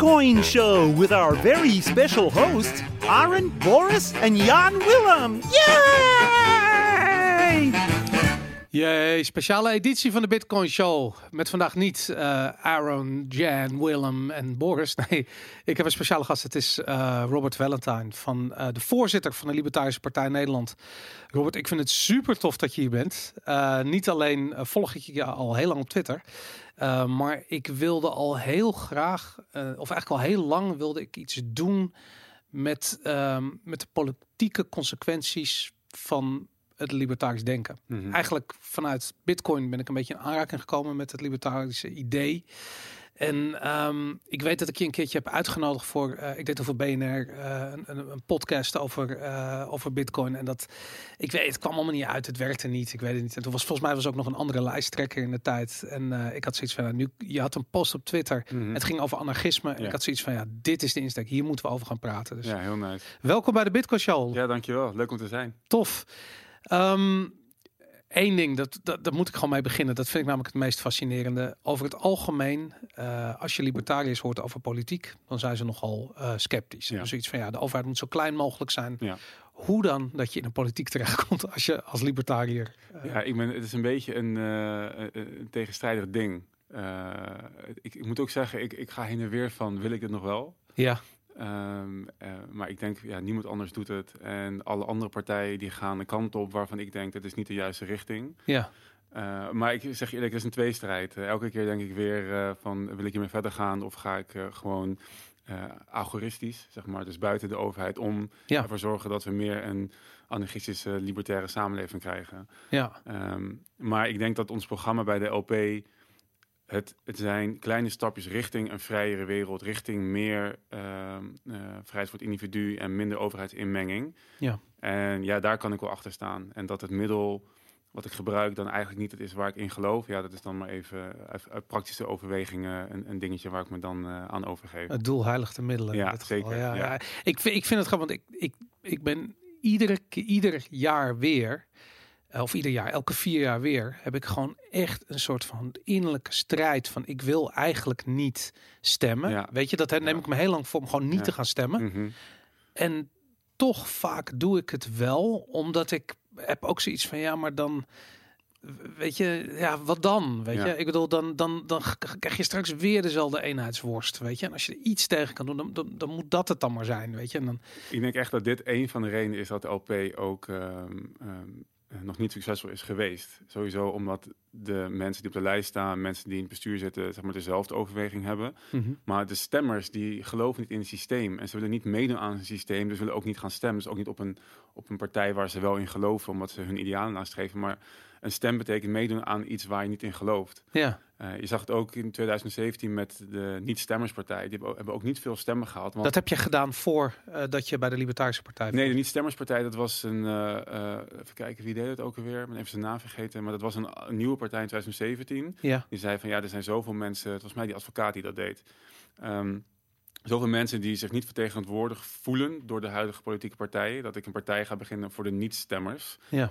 Bitcoin Show with our very special hosts, Aaron, Boris, and Jan Willem. Yay! Jee, speciale editie van de Bitcoin Show. Met vandaag niet eh, Aaron, Jan, Willem en Boris. Nee, ik heb een speciale gast. Het is eh, Robert Valentine, van eh, de voorzitter van de Libertarische Partij Nederland. Robert, ik vind het super tof dat je hier bent. niet alleen volg ik je al heel lang op Twitter. Maar ik wilde al heel graag, of eigenlijk al heel lang wilde ik iets doen met, ehm, met de politieke consequenties van het libertarisch denken. Mhm. Eigenlijk vanuit Bitcoin ben ik een beetje in aanraking gekomen met het libertarische idee. En um, ik weet dat ik je een keertje heb uitgenodigd voor, uh, ik deed over BNR, uh, een, een, podcast over, uh, over Bitcoin. En dat, ik weet, het kwam allemaal niet uit, het werkte niet, ik weet het niet. En toen was volgens mij was ook nog een andere lijsttrekker in de tijd. En ik had zoiets van, nou, nu, je had een post op Twitter, mm het ging over anarchisme. En ik had zoiets van, ja, dit is de insteek, hier moeten we over gaan praten. Dus ja, heel nice. Welkom bij de Bitcoin Show. Ja, dankjewel. Leuk om te zijn. Tof. Um, Eén ding, dat, dat, daar moet ik gewoon mee beginnen. Dat vind ik namelijk het meest fascinerende. Over het algemeen, uh, als je libertariërs hoort over politiek, dan zijn ze nogal uh, sceptisch. Ja. Dus iets van ja, de overheid moet zo klein mogelijk zijn. Ja. Hoe dan dat je in de politiek terechtkomt als je als libertariër? Uh... Ja, ik ben, het is een beetje een, een tegenstrijdig ding. Ik, ik, moet ook zeggen, ik, ik ga heen en weer van, wil ik het nog wel? Ja. Um, maar ik denk, ja, niemand anders doet het. En alle andere partijen die gaan een kant op waarvan ik denk, dat is niet de juiste richting. Ja. Uh, maar ik zeg eerlijk, het is een tweestrijd. Uh, elke keer denk ik weer van, wil ik hiermee verder gaan of ga ik gewoon agoristisch, zeg maar, dus buiten de overheid, om ja. ervoor zorgen dat we meer een anarchistische, libertaire samenleving krijgen. Ja. Um, maar ik denk dat ons programma bij de LP het, het zijn kleine stapjes richting een vrijere wereld, richting meer uh, uh, vrijheid voor het individu en minder overheidsinmenging. Ja. En ja, daar kan ik wel achter staan. En dat het middel wat ik gebruik dan eigenlijk niet het is waar ik in geloof. Ja, dat is dan maar even uit, praktische overwegingen een, een, dingetje waar ik me dan uh, aan overgeef. Het doel heiligt de middelen. Ja, zeker. Ja, ja. Ik, vind, ik vind het gewoon, want ik, ik, ik ben iedere, ieder jaar weer eh, of ieder jaar, elke vier jaar weer, heb ik gewoon echt een soort van innerlijke strijd van ik wil eigenlijk niet stemmen. Weet je, dat neem ik me heel lang voor om gewoon niet te gaan stemmen. Mhm. En toch vaak doe ik het wel, omdat ik heb ook zoiets van ja, maar dan weet je, ja, wat dan? Weet je, ik bedoel, dan, dan, dan krijg je straks weer dezelfde eenheidsworst, weet je. En als je er iets tegen kan doen, dan, dan, dan moet dat het dan maar zijn, weet je. En dan... Ik denk echt dat dit een van de redenen is dat de LP ook ehm, ehm, eh, nog niet succesvol is geweest. Sowieso omdat de mensen die op de lijst staan, mensen die in het bestuur zitten, zeg maar dezelfde overweging hebben. Mhm. Maar de stemmers die geloven niet in het systeem en ze willen niet meedoen aan het systeem, dus willen ook niet gaan stemmen. Dus ook niet op een, op een partij waar ze wel in geloven, omdat ze hun idealen nastreven. Maar een stem betekent meedoen aan iets waar je niet in gelooft. Ja. Uh, je zag het ook in 2017 met de niet-stemmerspartij. Die hebben ook niet veel stemmen gehad. Want... Dat heb je gedaan voor uh, dat je bij de Libertarische Partij Nee, de niet-stemmerspartij, dat was een... Uh, even kijken, wie deed het ook alweer? Ik ben even zijn naam vergeten. Maar dat was een, een, nieuwe partij in 2017. Ja. Die zei van, ja, er zijn zoveel mensen... Het was mij die advocaat die dat deed. Um, zoveel mensen die zich niet vertegenwoordigd voelen door de huidige politieke partijen, dat ik een partij ga beginnen voor de niet-stemmers. Ja.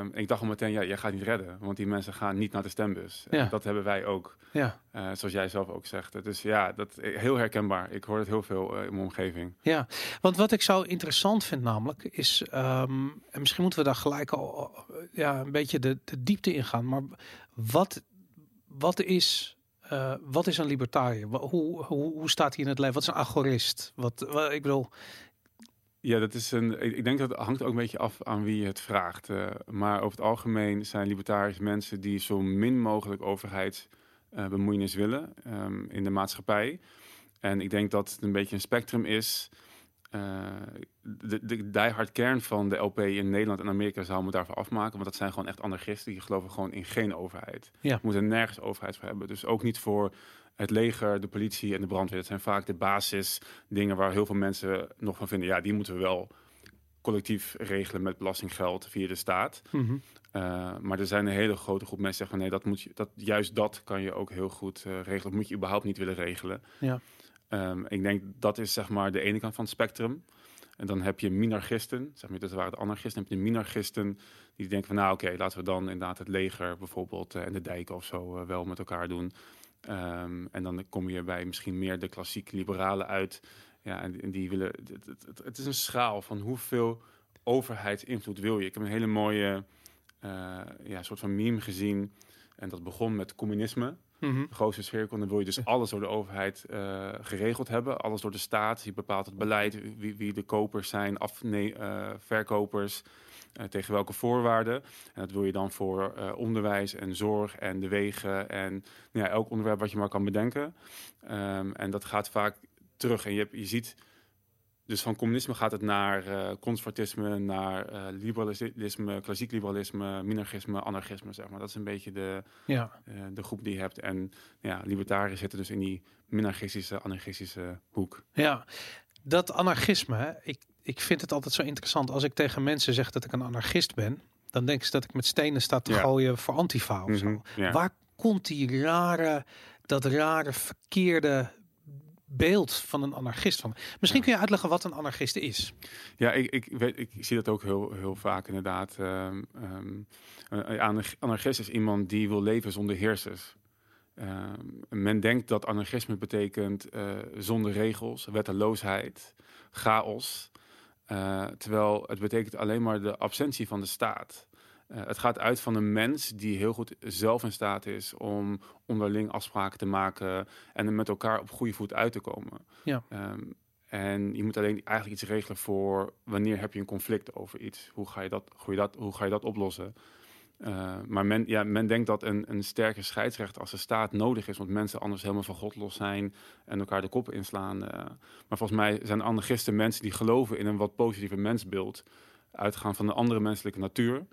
Um, ik dacht al meteen, ja, jij gaat niet redden, want die mensen gaan niet naar de stembus. Ja. Dat hebben wij ook. Ja. Uh, zoals jij zelf ook zegt. Dus ja, dat heel herkenbaar. Ik hoor het heel veel uh, in mijn omgeving. Ja, want wat ik zo interessant vind namelijk is, um, en misschien moeten we daar gelijk al ja, een beetje de, de diepte in gaan, maar wat, wat is uh, wat is een libertariër? Hoe, hoe, hoe staat hij in het leven? Wat is een agorist? Wat, ik bedoel. Ja, dat is een. Ik denk dat het hangt ook een beetje af aan wie je het vraagt. Uh, maar over het algemeen zijn libertariërs mensen die zo min mogelijk overheidsbemoeienis uh, willen um, in de maatschappij. En ik denk dat het een beetje een spectrum is. Uh, de, de diehard kern van de LP in Nederland en Amerika zou me daarvoor afmaken. Want dat zijn gewoon echt anarchisten. Die geloven gewoon in geen overheid. Ja. Moeten nergens overheid voor hebben. Dus ook niet voor het leger, de politie en de brandweer. Dat zijn vaak de basis dingen waar heel veel mensen nog van vinden. Ja, die moeten we wel collectief regelen met belastinggeld via de staat. Mm -hmm. uh, maar er zijn een hele grote groep mensen die zeggen van nee, dat moet je, dat, juist dat kan je ook heel goed uh, regelen. Dat moet je überhaupt niet willen regelen. Ja. Um, ik denk dat is zeg maar de ene kant van het spectrum. En dan heb je minarchisten, zeg maar, dat waren de anarchisten. Heb je minarchisten die denken van nou oké, laten we dan inderdaad het leger bijvoorbeeld uh, en de dijken of zo uh, wel met elkaar doen. Ehm, en dan kom je bij misschien meer de klassiek liberalen uit. Ja, en, die willen. Het- het is een schaal van hoeveel overheidsinvloed wil je. Ik heb een hele mooie eh, ja, soort van meme gezien. En dat begon met communisme. Mhm. De grootste cirkel. Dan wil je dus alles door de overheid eh, geregeld hebben. Alles door de staat. Die bepaalt het beleid. Wie, wie de kopers zijn, af, nee, eh, verkopers. eh, tegen welke voorwaarden. En dat wil je dan voor onderwijs en zorg en de wegen. En nou ja, elk onderwerp wat je maar kan bedenken. Ehm, en dat gaat vaak terug. En je, hebt, je ziet... Dus van communisme gaat het naar eh, conservatisme, naar eh, liberalisme, klassiek liberalisme, minarchisme, anarchisme, zeg maar. Dat is een beetje de, Ja. eh, de groep die je hebt. En ja, libertariërs zitten dus in die minarchistische, anarchistische hoek. Ja, dat anarchisme, ik, ik vind het altijd zo interessant. Als ik tegen mensen zeg dat ik een anarchist ben, dan denken ze dat ik met stenen sta te Ja. gooien voor Antifa of zo. Mhm, ja. Waar komt die rare, dat rare, verkeerde beeld van een anarchist van? Misschien kun je uitleggen wat een anarchist is. Ja, ik, ik, weet, ik zie dat ook heel, heel vaak inderdaad. Ehm, ehm, een anar- anarchist is iemand die wil leven zonder heersers. Ehm, men denkt dat anarchisme betekent eh, zonder regels, wetteloosheid, chaos. Eh, terwijl het betekent alleen maar de absentie van de staat. Eh, het gaat uit van een mens die heel goed zelf in staat is om onderling afspraken te maken en er met elkaar op goede voet uit te komen. Ja. Ehm, en je moet alleen eigenlijk iets regelen voor wanneer heb je een conflict over iets. Hoe ga je dat, hoe je dat, hoe ga je dat oplossen? Eh, maar men, ja, men denkt dat een, een sterke scheidsrechter als de staat nodig is, want mensen anders helemaal van God los zijn en elkaar de koppen inslaan. eh. maar volgens mij zijn anarchisten mensen die geloven in een wat positiever mensbeeld, uitgaan van de andere menselijke natuur.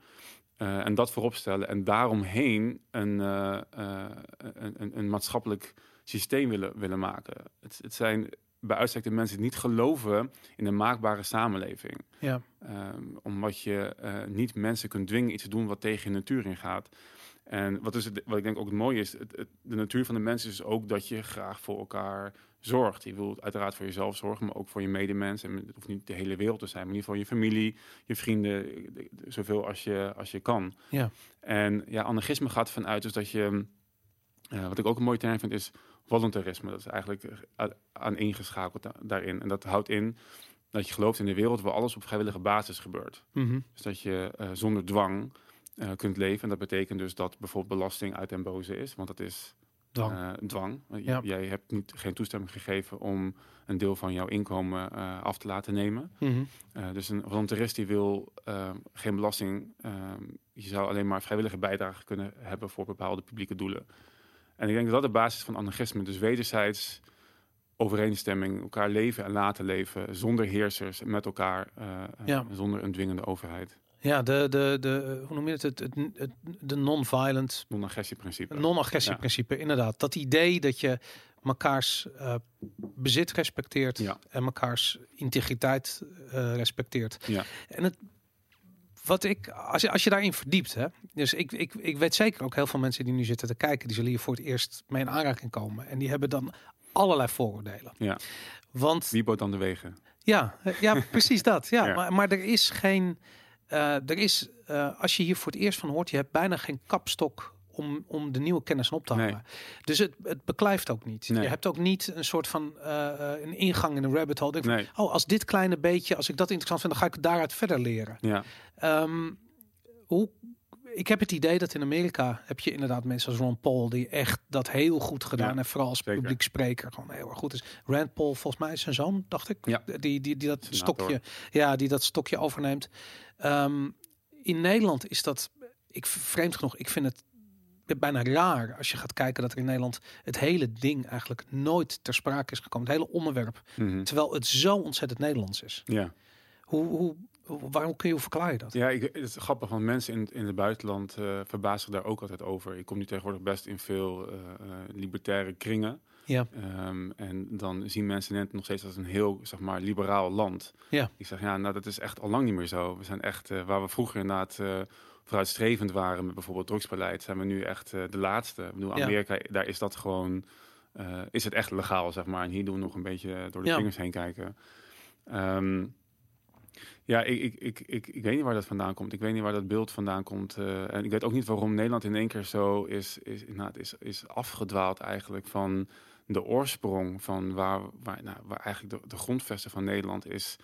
Eh, en dat voorop stellen en daaromheen een, eh, eh, een, een, een maatschappelijk systeem willen, willen maken. Het, het zijn bij uitstek de mensen die niet geloven in een maakbare samenleving. Ja, Ehm, omdat je niet mensen kunt dwingen iets te doen wat tegen je natuur ingaat. En wat, is het, wat ik denk ook het mooie is, het, het- de natuur van de mensen is ook dat je graag voor elkaar zorgt. Je wilt uiteraard voor jezelf zorgen, maar ook voor je medemens. En het hoeft niet de hele wereld te zijn, maar in ieder geval je familie, je vrienden, de- de- zoveel als je, als je kan. ja, En ja, anarchisme gaat ervan uit dus dat je, eh, wat ik ook een mooi term vind, is voluntarisme. Dat is eigenlijk eh, aan ingeschakeld da- daarin. En dat houdt in dat je gelooft in een wereld waar alles op vrijwillige basis gebeurt. Mhm. Dus dat je eh, zonder dwang kunt leven. En dat betekent dus dat bijvoorbeeld belasting uit den boze is. Want dat is dwang. eh, dwang. Ja. j- Jij hebt niet, geen toestemming gegeven om een deel van jouw inkomen eh, af te laten nemen. Mhm. Eh, dus een voluntarist die wil eh, geen belasting. eh, je zou alleen maar vrijwillige bijdrage kunnen hebben voor bepaalde publieke doelen. En ik denk dat dat de basis is van anarchisme. Dus wederzijds overeenstemming, elkaar leven en laten leven zonder heersers, met elkaar, eh, eh, Ja. zonder een dwingende overheid. Ja, de, de, de, hoe noem je het? het, het, het de non-violent, Non-agressieprincipe. non-agressieprincipe. Inderdaad, dat idee dat je mekaars eh, bezit respecteert Ja. en mekaars integriteit eh, respecteert. Ja. En het, wat ik, als je, als je daarin verdiept, hè, dus ik, ik, ik weet zeker ook heel veel mensen die nu zitten te kijken, die zullen hier voor het eerst mee in aanraking komen. En die hebben dan allerlei vooroordelen. Ja. Want Wie bouwt dan de wegen? ja, ja precies dat. Ja, Ja. Maar, maar er is geen. Eh, er is, eh, als je hier voor het eerst van hoort, je hebt bijna geen kapstok om, om de nieuwe kennis op te Nee. halen. Dus het, het beklijft ook niet. Nee. Je hebt ook niet een soort van eh, een ingang in een rabbit hole. Denk van, Nee. Oh, als dit kleine beetje, als ik dat interessant vind, dan ga ik daaruit verder leren. Ja, Ehm, hoe, ik heb het idee dat in Amerika heb je inderdaad mensen als Ron Paul die echt dat heel goed gedaan Ja, en vooral als zeker. publiek spreker gewoon heel erg goed is. Rand Paul volgens mij is zijn zoon, dacht ik, Ja. die, die, die dat Senator. stokje, ja, die dat stokje overneemt. Ehm, in Nederland is dat, ik vreemd genoeg, ik vind het bijna raar als je gaat kijken dat er in Nederland het hele ding eigenlijk nooit ter sprake is gekomen, het hele onderwerp, Mhm. terwijl het zo ontzettend Nederlands is. ja. Hoe, hoe- waarom kun je, hoe verklaar je dat? ja ik, het is grappig, want mensen in, in het buitenland eh verbazen zich daar ook altijd over. Ik kom nu tegenwoordig best in veel eh, eh, libertaire kringen. Ja. Ehm, en dan zien mensen het nog steeds als een heel, zeg maar, liberaal land. Ja. Ik zeg, ja, nou, dat is echt al lang niet meer zo. We zijn echt, waar we vroeger inderdaad vooruitstrevend waren met bijvoorbeeld drugsbeleid, zijn we nu echt de laatste. Ik bedoel, Ja. Amerika, daar is dat gewoon, is het echt legaal, zeg maar. En hier doen we nog een beetje door de vingers heen kijken. Ehm, Ja, ik, ik, ik, ik, ik weet niet waar dat vandaan komt. Ik weet niet waar dat beeld vandaan komt. Uh, en ik weet ook niet waarom Nederland in één keer zo is, is, nou, het is, is afgedwaald eigenlijk van de oorsprong van waar, waar, nou, waar eigenlijk de, de grondvesten van Nederland is.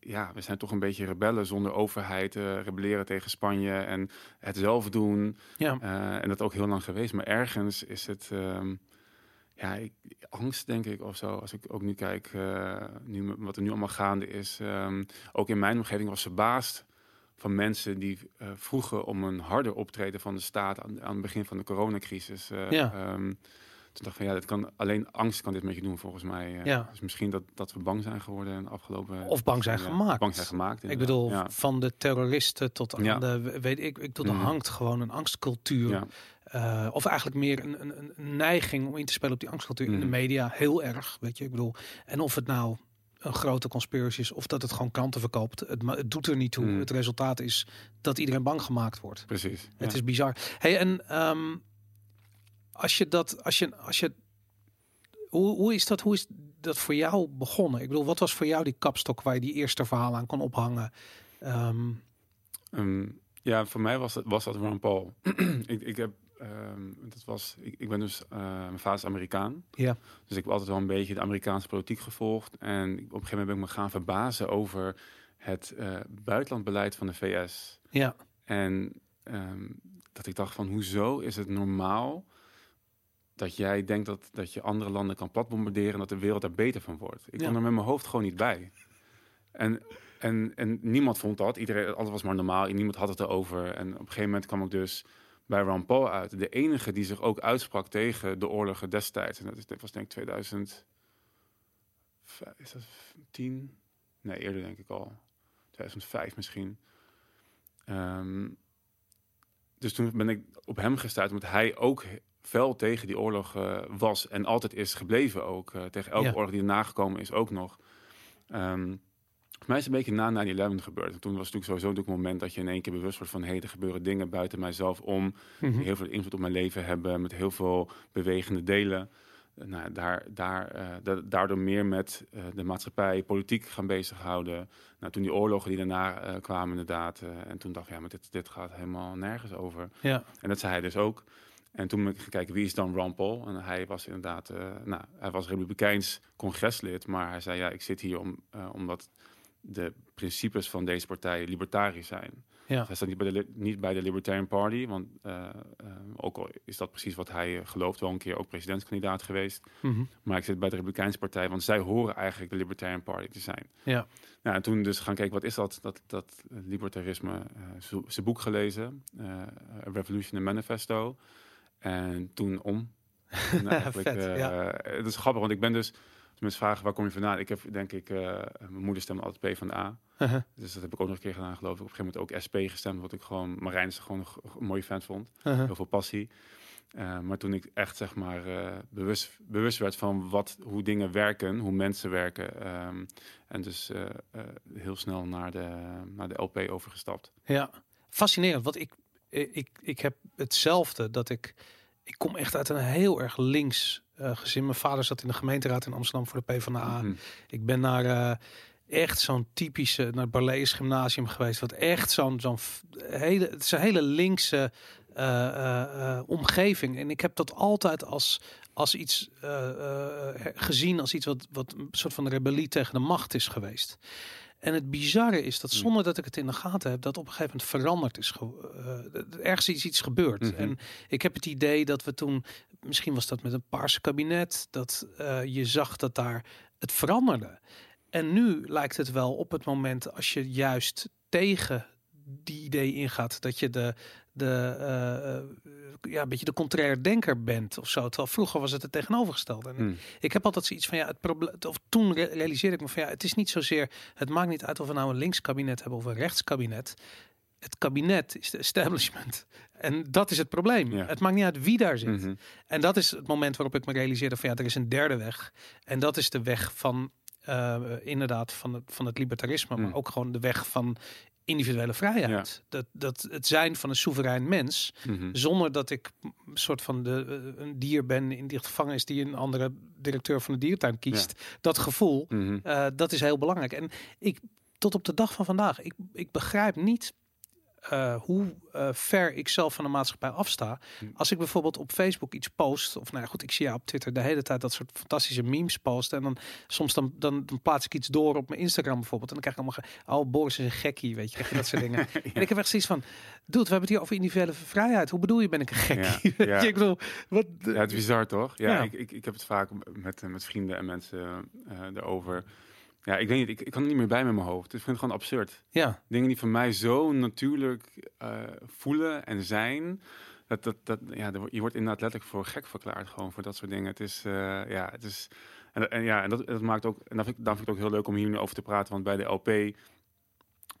Ja, we zijn toch een beetje rebellen zonder overheid, uh, rebelleren tegen Spanje en het zelf doen. Ja. Uh, en dat ook heel lang geweest. Maar ergens is het. Um, ja, ik, angst denk ik of zo. Als ik ook nu kijk, uh, nu, wat er nu allemaal gaande is. Um, ook in mijn omgeving was verbaasd van mensen die uh, vroegen om een harder optreden van de staat aan, aan het begin van de coronacrisis. Uh, ja. um, toen dacht ik van ja, dat kan, alleen angst kan dit met je doen volgens mij. ja. Dus misschien dat, dat we bang zijn geworden in de afgelopen... Of bang zijn gemaakt. Bang zijn gemaakt. Ik bedoel, ja. van de terroristen tot aan Ja. de... Weet ik, ik bedoel, er Mhm. hangt gewoon een angstcultuur. Uh, of eigenlijk meer een, een, een neiging om in te spelen op die angstcultuur in de Mhm. media. Heel erg, weet je. Ik bedoel, en of het nou een grote conspiracy is of dat het gewoon kranten verkoopt. Het, het doet er niet toe. Mhm. Het resultaat is dat iedereen bang gemaakt wordt. Precies. Het ja. is bizar. Hey, en ehm, als je dat, als je, als je, hoe, hoe is dat, hoe is dat voor jou begonnen? Ik bedoel, wat was voor jou die kapstok waar je die eerste verhaal aan kon ophangen? Ehm, Ehm, ja, voor mij was, het, was dat Ron Paul. ik, ik heb, ehm, dat was, ik, ik ben dus, eh, mijn vader is Amerikaan. Ja. Dus ik heb altijd wel een beetje de Amerikaanse politiek gevolgd. En op een gegeven moment ben ik me gaan verbazen over het eh, buitenlandbeleid van de VS. ja, En dat ik dacht van, hoezo is het normaal dat jij denkt dat, dat je andere landen kan platbombarderen en dat de wereld daar beter van wordt? Ik Ja. kon er met mijn hoofd gewoon niet bij. En, en, en niemand vond dat. Iedereen, alles was maar normaal. en Niemand had het erover. En op een gegeven moment kwam ik dus bij Ron Paul uit. De enige die zich ook uitsprak tegen de oorlogen destijds. En dat, is, dat was denk ik 2000. Is dat 10? Nee, eerder denk ik al. 2005 misschien. Ehm, dus toen ben ik op hem gestuurd, omdat hij ook fel tegen die oorlog eh, was en altijd is gebleven ook. eh, tegen elke Ja. oorlog die erna gekomen is ook nog. Ehm voor mij is het een beetje na 9-11 gebeurd. En toen was het natuurlijk sowieso natuurlijk een moment dat je in één keer bewust wordt van... hé, hey, er gebeuren dingen buiten mijzelf om... Mhm. die heel veel invloed op mijn leven hebben... met heel veel bewegende delen. Eh, nou, daar, daar, da- daardoor meer met de maatschappij, politiek gaan bezighouden. Nou, toen die oorlogen die daarna kwamen inderdaad. en toen dacht ik, ja, maar dit, dit gaat helemaal nergens over. ja, En dat zei hij dus ook. En toen ben ik gaan kijken, wie is dan Ron Paul? En hij was inderdaad, eh, nou, hij was republikeins congreslid. Maar hij zei, ja, ik zit hier om, eh, omdat de principes van deze partij libertarisch zijn. ja, Hij staat niet bij de, niet bij de Libertarian Party, want eh, ook al is dat precies wat hij gelooft, wel een keer ook presidentskandidaat geweest. Mhm. Maar ik zit bij de Republikeinse Partij, want zij horen eigenlijk de Libertarian Party te zijn. ja, Nou, en toen dus gaan kijken, wat is dat, dat, dat libertarisme? zijn boek gelezen, A Revolution and Manifesto. En toen om. En eigenlijk, Vet, eh, ja. Het is grappig, want ik ben dus... Als mensen vragen, waar kom je vandaan? Ik heb, denk ik, eh, mijn moeder stemde altijd P van de A. Uh-huh. Dus dat heb ik ook nog een keer gedaan, geloof ik. Op een gegeven moment ook SP gestemd, wat ik gewoon... Marijn is gewoon een, een mooie fan vond. Uh-huh. Heel veel passie. Eh, maar toen ik echt, zeg maar, bewust, bewust werd van wat, hoe dingen werken, hoe mensen werken. ehm, en dus heel snel naar de, naar de LP overgestapt. Ja, fascinerend. Want ik, ik, ik heb hetzelfde dat ik. Ik kom echt uit een heel erg links eh, gezin. Mijn vader zat in de gemeenteraad in Amsterdam voor de PvdA. Mhm. Ik ben naar eh, echt zo'n typische, naar het Barlees gymnasium geweest. Wat echt zo'n zo'n hele, het is een hele linkse eh, eh, eh, omgeving. En ik heb dat altijd als, als iets eh, eh, gezien, als iets wat, wat een soort van rebellie tegen de macht is geweest. En het bizarre is dat Hmm. zonder dat ik het in de gaten heb, dat op een gegeven moment veranderd is. eh, ergens is iets gebeurd. Mhm. En ik heb het idee dat we toen, misschien was dat met een paarse kabinet, dat eh, je zag dat daar het veranderde. En nu lijkt het wel op het moment als je juist tegen die idee ingaat, dat je de, de eh, ja, een beetje de contraire denker bent of zo. Terwijl vroeger was het het tegenovergestelde. En Hmm. ik heb altijd zoiets van ja, het probleem. Of toen re- realiseerde ik me van ja, het is niet zozeer. Het maakt niet uit of we nou een linkskabinet hebben of een rechtskabinet. Het kabinet is de establishment. En dat is het probleem. Ja. Het maakt niet uit wie daar zit. Mhm. En dat is het moment waarop ik me realiseerde van ja, er is een derde weg. En dat is de weg van eh, inderdaad van het, van het libertarisme, maar Mm. ook gewoon de weg van individuele vrijheid. Dat, dat het zijn van een soeverein mens, Mhm. zonder dat ik een soort van de, eh, een dier ben in die gevangenis die een andere directeur van de diertuin kiest. Dat gevoel, Mhm. eh, dat is heel belangrijk. En ik, tot op de dag van vandaag, ik, ik begrijp niet uh, hoe uh, ver ik zelf van de maatschappij afsta. Hm. Als ik bijvoorbeeld op Facebook iets post, of nou ja, goed, ik zie ja op Twitter de hele tijd dat soort fantastische memes posten. En dan soms dan, dan, dan, plaats ik iets door op mijn Instagram bijvoorbeeld. En dan krijg ik allemaal, oh, Boris is een gekkie, weet je, krijg je dat soort dingen. En ik heb echt zoiets van, dude, we hebben het hier over individuele vrijheid. Hoe bedoel je, ben ik een gekkie? Ja, ik bedoel, wat... Ja, het is bizar toch? Ja, Ik, ik, ik heb het vaak met, met vrienden en mensen uh, erover. Ja, ik weet niet, ik, ik kan het niet meer bij met mijn hoofd. Ik vind het gewoon absurd. Ja. Dingen die voor mij zo natuurlijk uh, voelen en zijn. Dat, dat, dat, ja, je wordt inderdaad letterlijk voor gek verklaard gewoon voor dat soort dingen. Het is, uh, ja, het is... En, en, ja, en dat, dat maakt ook... En dan vind, ik, dan vind ik het ook heel leuk om hier nu over te praten. Want bij de LP... Um,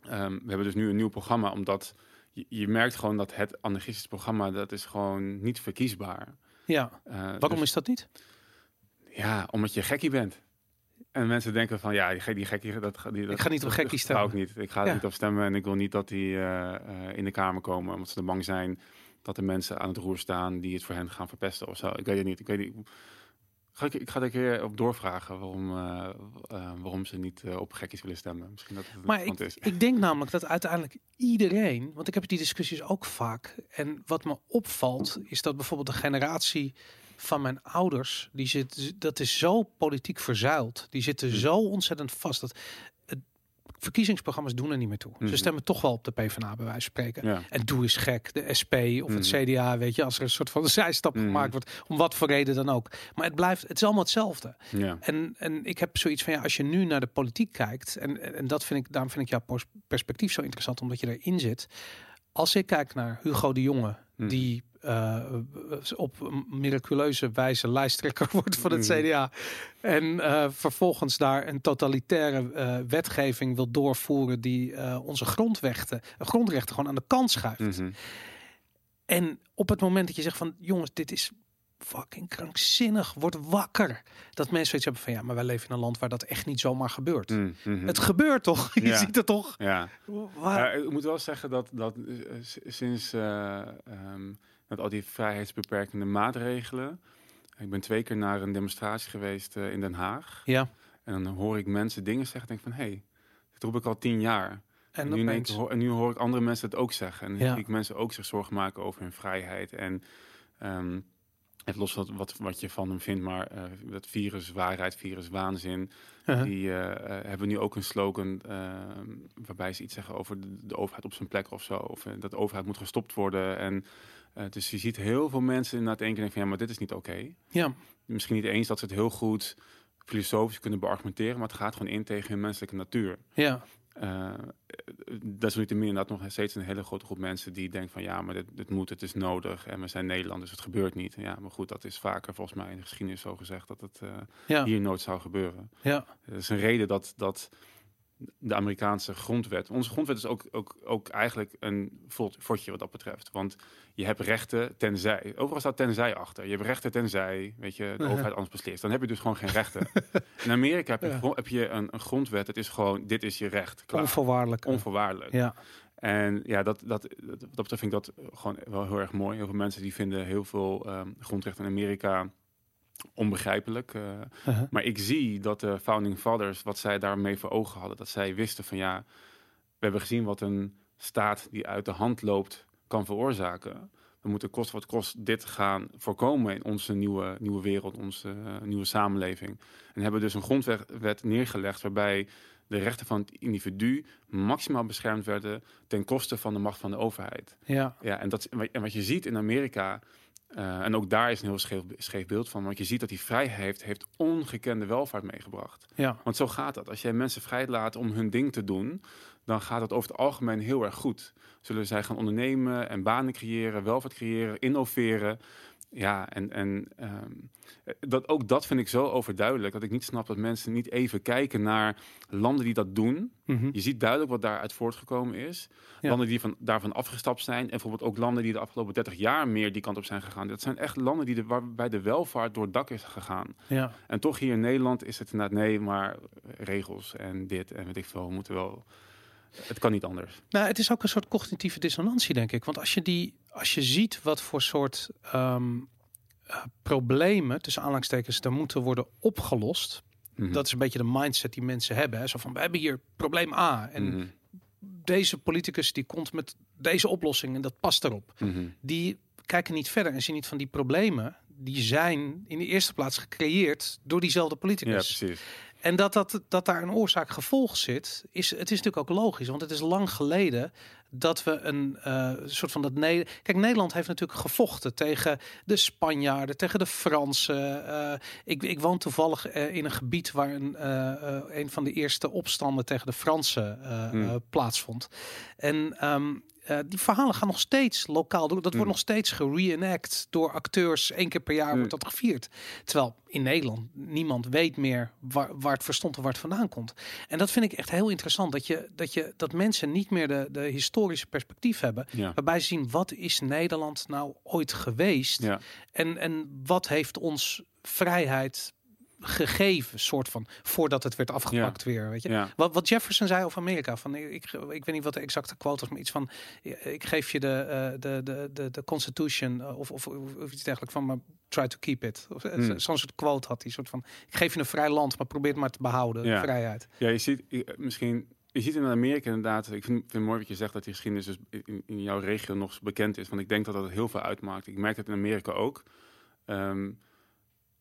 we hebben dus nu een nieuw programma, omdat je, je merkt gewoon dat het anarchistische programma, dat is gewoon niet verkiesbaar. Ja, uh, waarom dus, is dat niet? Ja, omdat je gekkie bent. En mensen denken van ja, die, die gekkie, dat, die, dat, ik ga niet op gekkie stemmen. Ga ook niet. Ik ga er niet op stemmen en ik wil niet dat die uh, in de Kamer komen, omdat ze er bang zijn dat er mensen aan het roer staan die het voor hen gaan verpesten of zo. Ik weet het niet. Ik weet niet. Ga ik, ik ga er een keer op doorvragen waarom, uh, waarom ze niet op gekkies willen stemmen. Misschien dat het maar ik, is. ik denk namelijk dat uiteindelijk iedereen, want ik heb die discussies ook vaak. En wat me opvalt is dat bijvoorbeeld de generatie van mijn ouders, die zit, dat is zo politiek verzuild. Die zitten hm. zo ontzettend vast. Dat het, verkiezingsprogramma's doen er niet meer toe. Ze mhm. stemmen toch wel op de PvdA bij wijze van spreken. Ja. En doe eens gek, de SP of het mhm. CDA, weet je, als er een soort van zijstap gemaakt wordt, om wat voor reden dan ook. Maar het blijft, het is allemaal hetzelfde. Ja. En, en ik heb zoiets van, ja, als je nu naar de politiek kijkt, en, en dat vind ik, daarom vind ik jouw perspectief zo interessant, omdat je erin zit. Als ik kijk naar Hugo de Jonge, die uh, op miraculeuze wijze lijsttrekker wordt van het mm. CDA. En uh, vervolgens daar een totalitaire uh, wetgeving wil doorvoeren die onze grondrechten, grondrechten gewoon aan de kant schuift. Mm -hmm. En op het moment dat je zegt van jongens, dit is fucking krankzinnig, word wakker. Dat mensen zoiets hebben van ja, maar wij leven in een land waar dat echt niet zomaar gebeurt. Mm -hmm. Het gebeurt toch? Je ziet het toch? Ja. Waar... ja. Ik moet wel zeggen dat, dat sinds um, met al die vrijheidsbeperkende maatregelen. Ik ben twee keer naar een demonstratie geweest uh, in Den Haag. Ja. En dan hoor ik mensen dingen zeggen. Denk van, hé, hey, dit roep ik al tien jaar. En, nu, ik, en nu hoor ik andere mensen het ook zeggen. En ja. zie ik mensen ook zich zorgen maken over hun vrijheid. En um, het los wat, wat, wat je van hem vindt, maar uh, dat virus waarheid, virus waanzin. Uh -huh. Die uh, hebben nu ook een slogan waarbij ze iets zeggen over de, de, overheid op zijn plek of zo. Of dat de overheid moet gestopt worden. En dus je ziet heel veel mensen inderdaad één keer denken van ja, maar dit is niet oké. Okay. Ja. Misschien niet eens dat ze het heel goed filosofisch kunnen beargumenteren, maar het gaat gewoon in tegen hun menselijke natuur. Ja. Uh, dat is niet meer inderdaad nog steeds een hele grote groep mensen die denken van ja, maar dit, dit moet, het is nodig en we zijn Nederlanders, het gebeurt niet. Ja, maar goed, dat is vaker volgens mij in de geschiedenis zo gezegd dat het uh, ja. hier nooit zou gebeuren. Ja. Dat is een reden dat, dat de Amerikaanse grondwet. Onze grondwet is ook, ook, ook eigenlijk een fortje wat dat betreft. Want je hebt rechten tenzij. Overal staat tenzij achter. Je hebt rechten tenzij, weet je, de overheid anders beslist. Dan heb je dus gewoon geen rechten. In Amerika heb je, heb je een, een, grondwet. Het is gewoon, dit is je recht. Klaar. Onvoorwaardelijk. Onvoorwaardelijk. Ja. En ja, dat, dat, dat, dat vind ik dat gewoon wel heel erg mooi. Heel veel mensen die vinden heel veel um, grondrechten in Amerika onbegrijpelijk. Uh, uh -huh. Maar ik zie dat de Founding Fathers, wat zij daarmee voor ogen hadden, dat zij wisten van ja, we hebben gezien wat een staat die uit de hand loopt kan veroorzaken. We moeten kost wat kost dit gaan voorkomen in onze nieuwe, nieuwe wereld, onze uh, nieuwe samenleving. En hebben dus een grondwet neergelegd waarbij de rechten van het individu maximaal beschermd werden ten koste van de macht van de overheid. Ja. Ja, en, dat, en wat je ziet in Amerika, uh, en ook daar is een heel scheef, scheef, beeld van. Want je ziet dat die vrijheid heeft, heeft ongekende welvaart meegebracht. Ja. Want zo gaat dat. Als jij mensen vrij laat om hun ding te doen, dan gaat het over het algemeen heel erg goed. Zullen zij gaan ondernemen en banen creëren, welvaart creëren, innoveren. Ja, en, en um, dat, ook dat vind ik zo overduidelijk. Dat ik niet snap dat mensen niet even kijken naar landen die dat doen. Mm -hmm. Je ziet duidelijk wat daaruit voortgekomen is. Ja. Landen die van, daarvan afgestapt zijn. En bijvoorbeeld ook landen die de afgelopen 30 jaar meer die kant op zijn gegaan. Dat zijn echt landen die de, waarbij de welvaart door het dak is gegaan. Ja. En toch hier in Nederland is het inderdaad nee, maar regels en dit en weet ik veel. We moeten wel het kan niet anders. Nou, het is ook een soort cognitieve dissonantie, denk ik. Want als je, die, als je ziet wat voor soort um, uh, problemen, tussen aanhalingstekens, er moeten worden opgelost. Mhm. Dat is een beetje de mindset die mensen hebben. Hè. Zo van, we hebben hier probleem A. En Mhm. deze politicus die komt met deze oplossing en dat past erop. Mhm. Die kijken niet verder en zien niet van die problemen. Die zijn in de eerste plaats gecreëerd door diezelfde Ja, politicus. precies. En dat, dat, dat daar een oorzaak-gevolg zit, is, het is natuurlijk ook logisch. Want het is lang geleden dat we een eh, soort van dat... Ne Kijk, Nederland heeft natuurlijk gevochten tegen de Spanjaarden, tegen de Fransen. Eh, ik, ik woon toevallig eh, in een gebied waar een, een van de eerste opstanden tegen de Fransen Hmm. plaatsvond. En ehm, eh, die verhalen gaan nog steeds lokaal door. Dat wordt Hmm. nog steeds gereenact door acteurs. Eén keer per jaar Hmm. wordt dat gevierd. Terwijl in Nederland niemand weet meer waar, waar het verstond of waar het vandaan komt. En dat vind ik echt heel interessant. Dat, je, dat, je, dat mensen niet meer de, de historische perspectief hebben. Ja. Waarbij ze zien wat is Nederland nou ooit geweest. Ja. En, en wat heeft ons vrijheid gegeven, soort van, voordat het werd afgepakt weer. Weet je? Ja. Wat, wat Jefferson zei over Amerika, van ik, ik, weet niet wat de exacte quote was, maar iets van ik geef je de, eh, de, de, de, de Constitution eh, of, of, of, iets dergelijks van, maar try to keep it. Of, eh, Hmm. Zo'n soort quote had hij, soort van ik geef je een vrij land, maar probeer het maar te behouden, Ja. vrijheid. Ja, je ziet misschien. Je ziet in Amerika inderdaad, ik vind, vind het mooi wat je zegt dat die geschiedenis dus in, in jouw regio nog bekend is. Want ik denk dat dat heel veel uitmaakt. Ik merk het in Amerika ook. Ehm,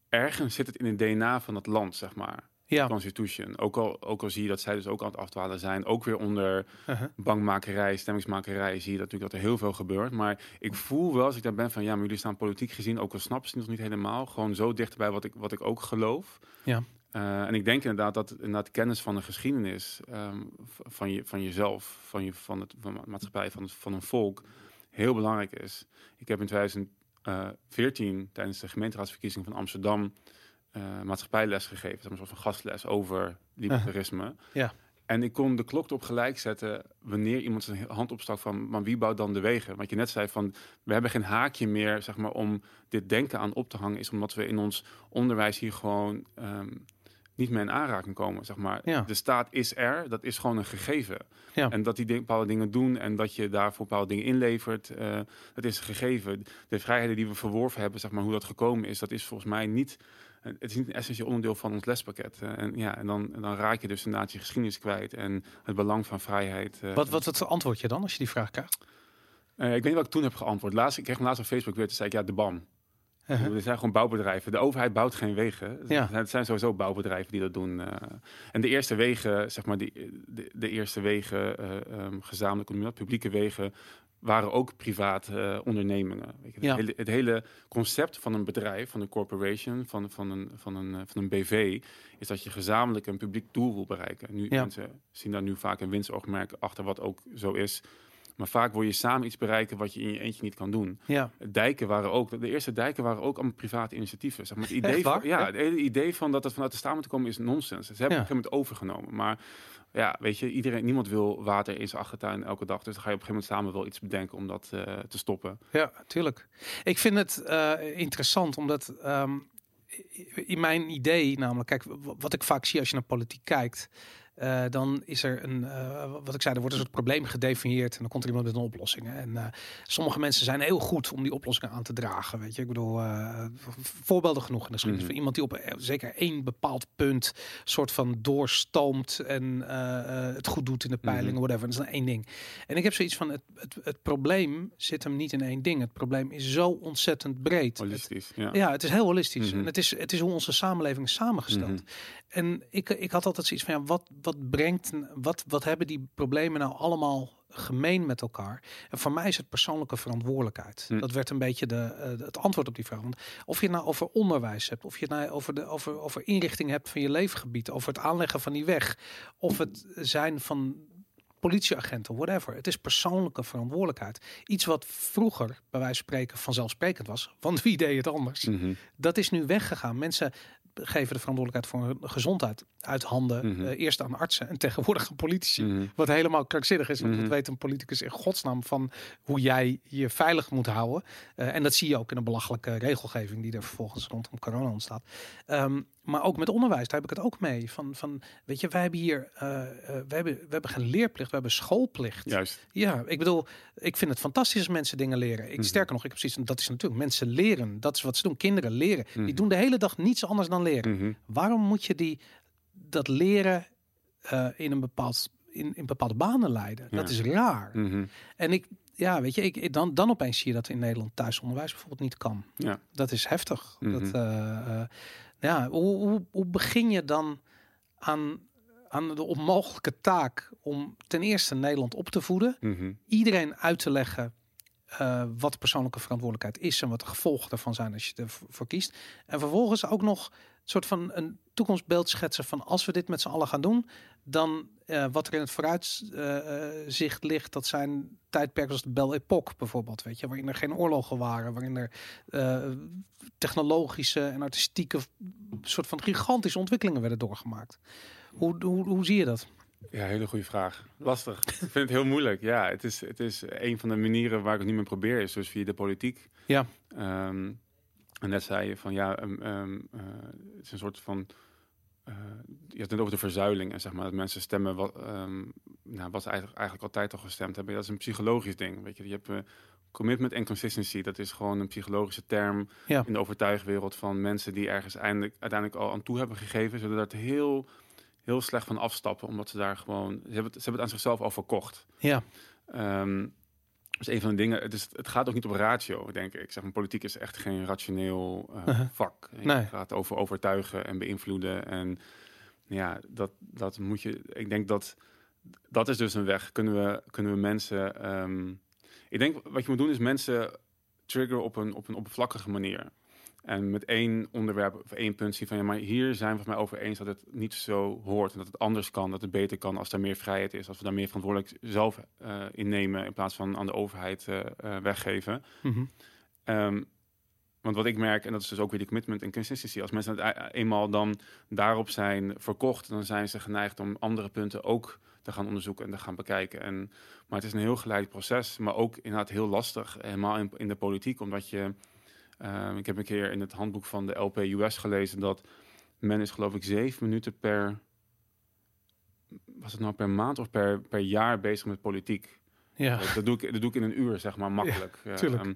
ergens zit het in het DNA van het land, zeg maar. Ja, Constitution. Ook al, ook al zie je dat zij dus ook aan het afdwalen zijn. Ook weer onder uh-huh. bankmakerij, stemmingsmakerij, zie je dat natuurlijk dat er heel veel gebeurt. Maar ik voel wel als ik daar ben van ja, maar jullie staan politiek gezien, ook al snappen ze het nog niet helemaal, gewoon zo dicht bij wat ik, wat ik ook geloof. Ja. Eh, en ik denk inderdaad dat inderdaad kennis van de geschiedenis ehm, van, je, van jezelf, van, je, van, het, van de maatschappij, van, het, van een volk, heel belangrijk is. Ik heb in 2014 tijdens de gemeenteraadsverkiezing van Amsterdam eh, maatschappijles gegeven, een soort van gastles over libertarisme. Ja. En ik kon de klok erop gelijk zetten wanneer iemand zijn hand opstak van, maar wie bouwt dan de wegen? Wat je net zei van, we hebben geen haakje meer, zeg maar, om dit denken aan op te hangen, is omdat we in ons onderwijs hier gewoon ehm, niet meer in aanraking komen, zeg maar. Ja. De staat is er, dat is gewoon een gegeven. Ja. En dat die bepaalde dingen doen en dat je daarvoor bepaalde dingen inlevert, eh, dat is een gegeven. De vrijheden die we verworven hebben, zeg maar, hoe dat gekomen is, dat is volgens mij niet het is niet een essentieel onderdeel van ons lespakket. Eh, en ja, en dan, en dan raak je dus inderdaad je geschiedenis kwijt en het belang van vrijheid. eh. Wat, wat, wat antwoord je dan als je die vraag krijgt? Ik weet niet wat ik toen heb geantwoord. Laatst, ik kreeg hem laatst op Facebook weer, toen zei ik ja, de BAM. Er zijn gewoon bouwbedrijven. De overheid bouwt geen wegen. Ja. Het zijn sowieso bouwbedrijven die dat doen. eh. en de eerste wegen, zeg maar, die, de, de eerste wegen, eh ehm, gezamenlijk, publieke wegen, waren ook privaat eh, ondernemingen. Weet je, Ja. het, hele, het hele concept van een bedrijf, van een corporation, van, van, een, van, een, van een BV, is dat je gezamenlijk een publiek doel wil bereiken. Nu, Ja. Mensen zien daar nu vaak een winstoogmerk achter, wat ook zo is. Maar vaak wil je samen iets bereiken wat je in je eentje niet kan doen. Ja, Dijken waren ook, de eerste dijken waren ook allemaal private initiatieven. Zeg maar, het idee van, ja, het hele idee van dat het vanuit de staat moet komen is nonsens. Ze hebben Ja. op een gegeven moment overgenomen. Maar ja, weet je, iedereen, niemand wil water in zijn achtertuin elke dag. Dus dan ga je op een gegeven moment samen wel iets bedenken om dat eh, te stoppen. Ja, tuurlijk. Ik vind het eh, interessant omdat ehm, in mijn idee, namelijk, kijk, wat ik vaak zie als je naar politiek kijkt, eh, dan is er een, eh, wat ik zei, er wordt een soort probleem gedefinieerd en dan komt er iemand met een oplossing. hè. En eh, sommige mensen zijn heel goed om die oplossingen aan te dragen. Weet je, ik bedoel, voorbeelden genoeg in de geschiedenis Mhm. van iemand die op zeker één bepaald punt soort van doorstoomt en het goed doet in de peilingen, Mhm. whatever. Dat is dan één ding. En ik heb zoiets van, het, het, het probleem zit hem niet in één ding. Het probleem is zo ontzettend breed. Het- Holistisch, ja. ja, het is heel holistisch. Mhm. En het is, het is hoe onze samenleving is samengesteld. En ik, ik had altijd zoiets van, ja, wat, wat brengt, wat, wat hebben die problemen nou allemaal gemeen met elkaar? En voor mij is het persoonlijke verantwoordelijkheid. Hm. Dat werd een beetje de, eh, het antwoord op die vraag. Want of je het nou over onderwijs hebt, of je het nou over, de, over, over inrichting hebt van je leefgebied, over het aanleggen van die weg, of het zijn van politieagenten, whatever. Het is persoonlijke verantwoordelijkheid. Iets wat vroeger, bij wijze van spreken, vanzelfsprekend was. Want wie deed het anders? Mhm. Dat is nu weggegaan. Mensen geven de verantwoordelijkheid voor hun gezondheid uit handen. Mhm. eh, eerst aan artsen en tegenwoordig aan politici. Mhm. Wat helemaal krankzinnig is. Want dat weet een politicus in godsnaam van hoe jij je veilig moet houden. Eh, en dat zie je ook in de belachelijke regelgeving die er vervolgens rondom corona ontstaat. Ehm, maar ook met onderwijs, daar heb ik het ook mee. Van, van weet je, wij hebben hier, eh, we, hebben, we hebben geen leerplicht, we hebben schoolplicht. Juist. Ja, ik bedoel, ik vind het fantastisch als mensen dingen leren. Ik, Mhm. Sterker nog, ik heb precies, dat is natuurlijk mensen leren. Dat is wat ze doen. Kinderen leren. Mhm. Die doen de hele dag niets anders dan leren. Mhm. Waarom moet je die dat leren eh, in een bepaald in, in bepaalde banen leiden. Dat is raar. Mhm. En ik, ja, weet je, ik, dan, dan opeens zie je dat in Nederland thuisonderwijs bijvoorbeeld niet kan. Ja. Dat is heftig. Mhm. Dat, ja, hoe, hoe, hoe begin je dan aan, aan de onmogelijke taak om ten eerste Nederland op te voeden, Mhm. iedereen uit te leggen eh, wat de persoonlijke verantwoordelijkheid is en wat de gevolgen daarvan zijn als je ervoor kiest. En vervolgens ook nog een soort van een toekomstbeeld schetsen van als we dit met z'n allen gaan doen, dan eh, wat er in het vooruitzicht ligt, dat zijn tijdperken als de Belle Époque bijvoorbeeld, weet je, waarin er geen oorlogen waren, waarin er eh, technologische en artistieke soort van gigantische ontwikkelingen werden doorgemaakt. Hoe, hoe, hoe zie je dat? Ja, hele goede vraag. Lastig. ik vind het heel moeilijk. Ja, het is, het is een van de manieren waar ik het nu mee probeer, is dus via de politiek. Ja. Ehm, en net zei je van ja, ehm, ehm, eh, het is een soort van. Eh, je hebt het over de verzuiling en zeg maar dat mensen stemmen wat, ehm, nou, wat ze eigenlijk, eigenlijk altijd al gestemd hebben. Dat is een psychologisch ding. Weet je, je hebt eh, commitment en consistency. Dat is gewoon een psychologische term Ja. in de overtuigwereld van mensen die ergens eindelijk, uiteindelijk al aan toe hebben gegeven, zullen daar heel, heel slecht van afstappen, omdat ze daar gewoon, ze hebben het, ze hebben het aan zichzelf al verkocht. Ja, Ehm dus een van de dingen, het, is, het gaat ook niet op ratio, denk ik. Zeg maar, politiek is echt geen rationeel eh, Uh-huh. vak. Het Nee. gaat over overtuigen en beïnvloeden. En ja, dat, dat moet je. Ik denk dat dat is dus een weg. Kunnen we, kunnen we mensen. ehm, ik denk wat je moet doen is mensen triggeren op een, op een oppervlakkige manier. En met één onderwerp of één punt zien van ja, maar hier zijn we het mij over eens dat het niet zo hoort en dat het anders kan, dat het beter kan als er meer vrijheid is, als we daar meer verantwoordelijk zelf eh innemen in plaats van aan de overheid eh, eh, weggeven. Mhm. Ehm, want wat ik merk, en dat is dus ook weer die commitment en consistency, als mensen het e- eenmaal dan daarop zijn verkocht, dan zijn ze geneigd om andere punten ook te gaan onderzoeken en te gaan bekijken. En, maar het is een heel geleid proces, maar ook inderdaad heel lastig, helemaal in, in de politiek, omdat je, ehm, ik heb een keer in het handboek van de LP US gelezen dat men is geloof ik zeven minuten per, was het nou per maand of per, per jaar bezig met politiek. ja. Dat doe, ik, dat doe ik in een uur, zeg maar, makkelijk. Ja, tuurlijk. ehm,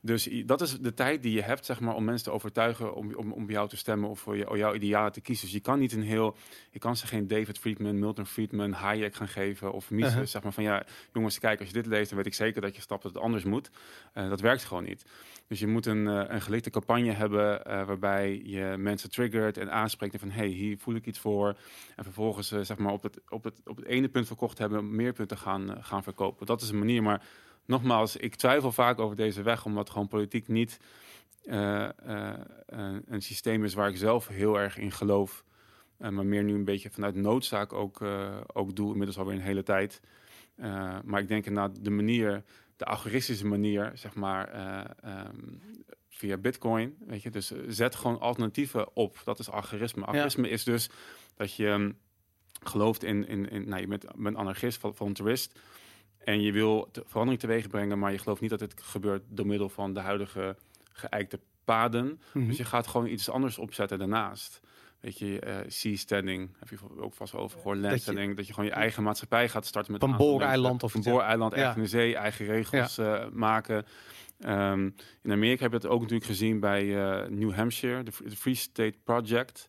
dus dat is de tijd die je hebt, zeg maar, om mensen te overtuigen om, om, om bij jou te stemmen of voor je, jouw idealen te kiezen. Dus je kan niet een heel, je kan ze geen David Friedman, Milton Friedman, Hayek gaan geven of Mises, Uh-huh. zeg maar van ja, jongens, kijk, als je dit leest, dan weet ik zeker dat je stapt dat het anders moet. Eh, dat werkt gewoon niet. Dus je moet een, eh, een gelikte campagne hebben eh, waarbij je mensen triggert en aanspreekt en van hey, hier voel ik iets voor. En vervolgens zeg maar op het, op, het, op het ene punt verkocht hebben, meer punten gaan, gaan verkopen. Dat is een manier, maar nogmaals, ik twijfel vaak over deze weg, omdat gewoon politiek niet eh, eh, een, systeem is waar ik zelf heel erg in geloof. Eh, maar meer nu een beetje vanuit noodzaak ook, ook doe, inmiddels alweer een hele tijd. Maar ik denk inderdaad de manier, de algoritmische manier, zeg maar, eh, ehm, via Bitcoin, weet je, dus zet gewoon alternatieven op. Dat is algoritme. Algoritme is dus dat je ehm, gelooft in, in, in nou, je bent, bent anarchist, vol- voluntarist, en je wil verandering teweeg brengen, maar je gelooft niet dat het gebeurt door middel van de huidige geëikte paden. Mhm. Dus je gaat gewoon iets anders opzetten daarnaast. Weet je, eh seasteading, heb je ook vast wel over gehoord, landsteading, dat je gewoon je eigen maatschappij gaat starten met een booreiland of een booreiland, echt Ja. in de zee, eigen regels eh, maken. Ehm, in Amerika heb je dat ook natuurlijk gezien bij eh, New Hampshire, de Free State Project.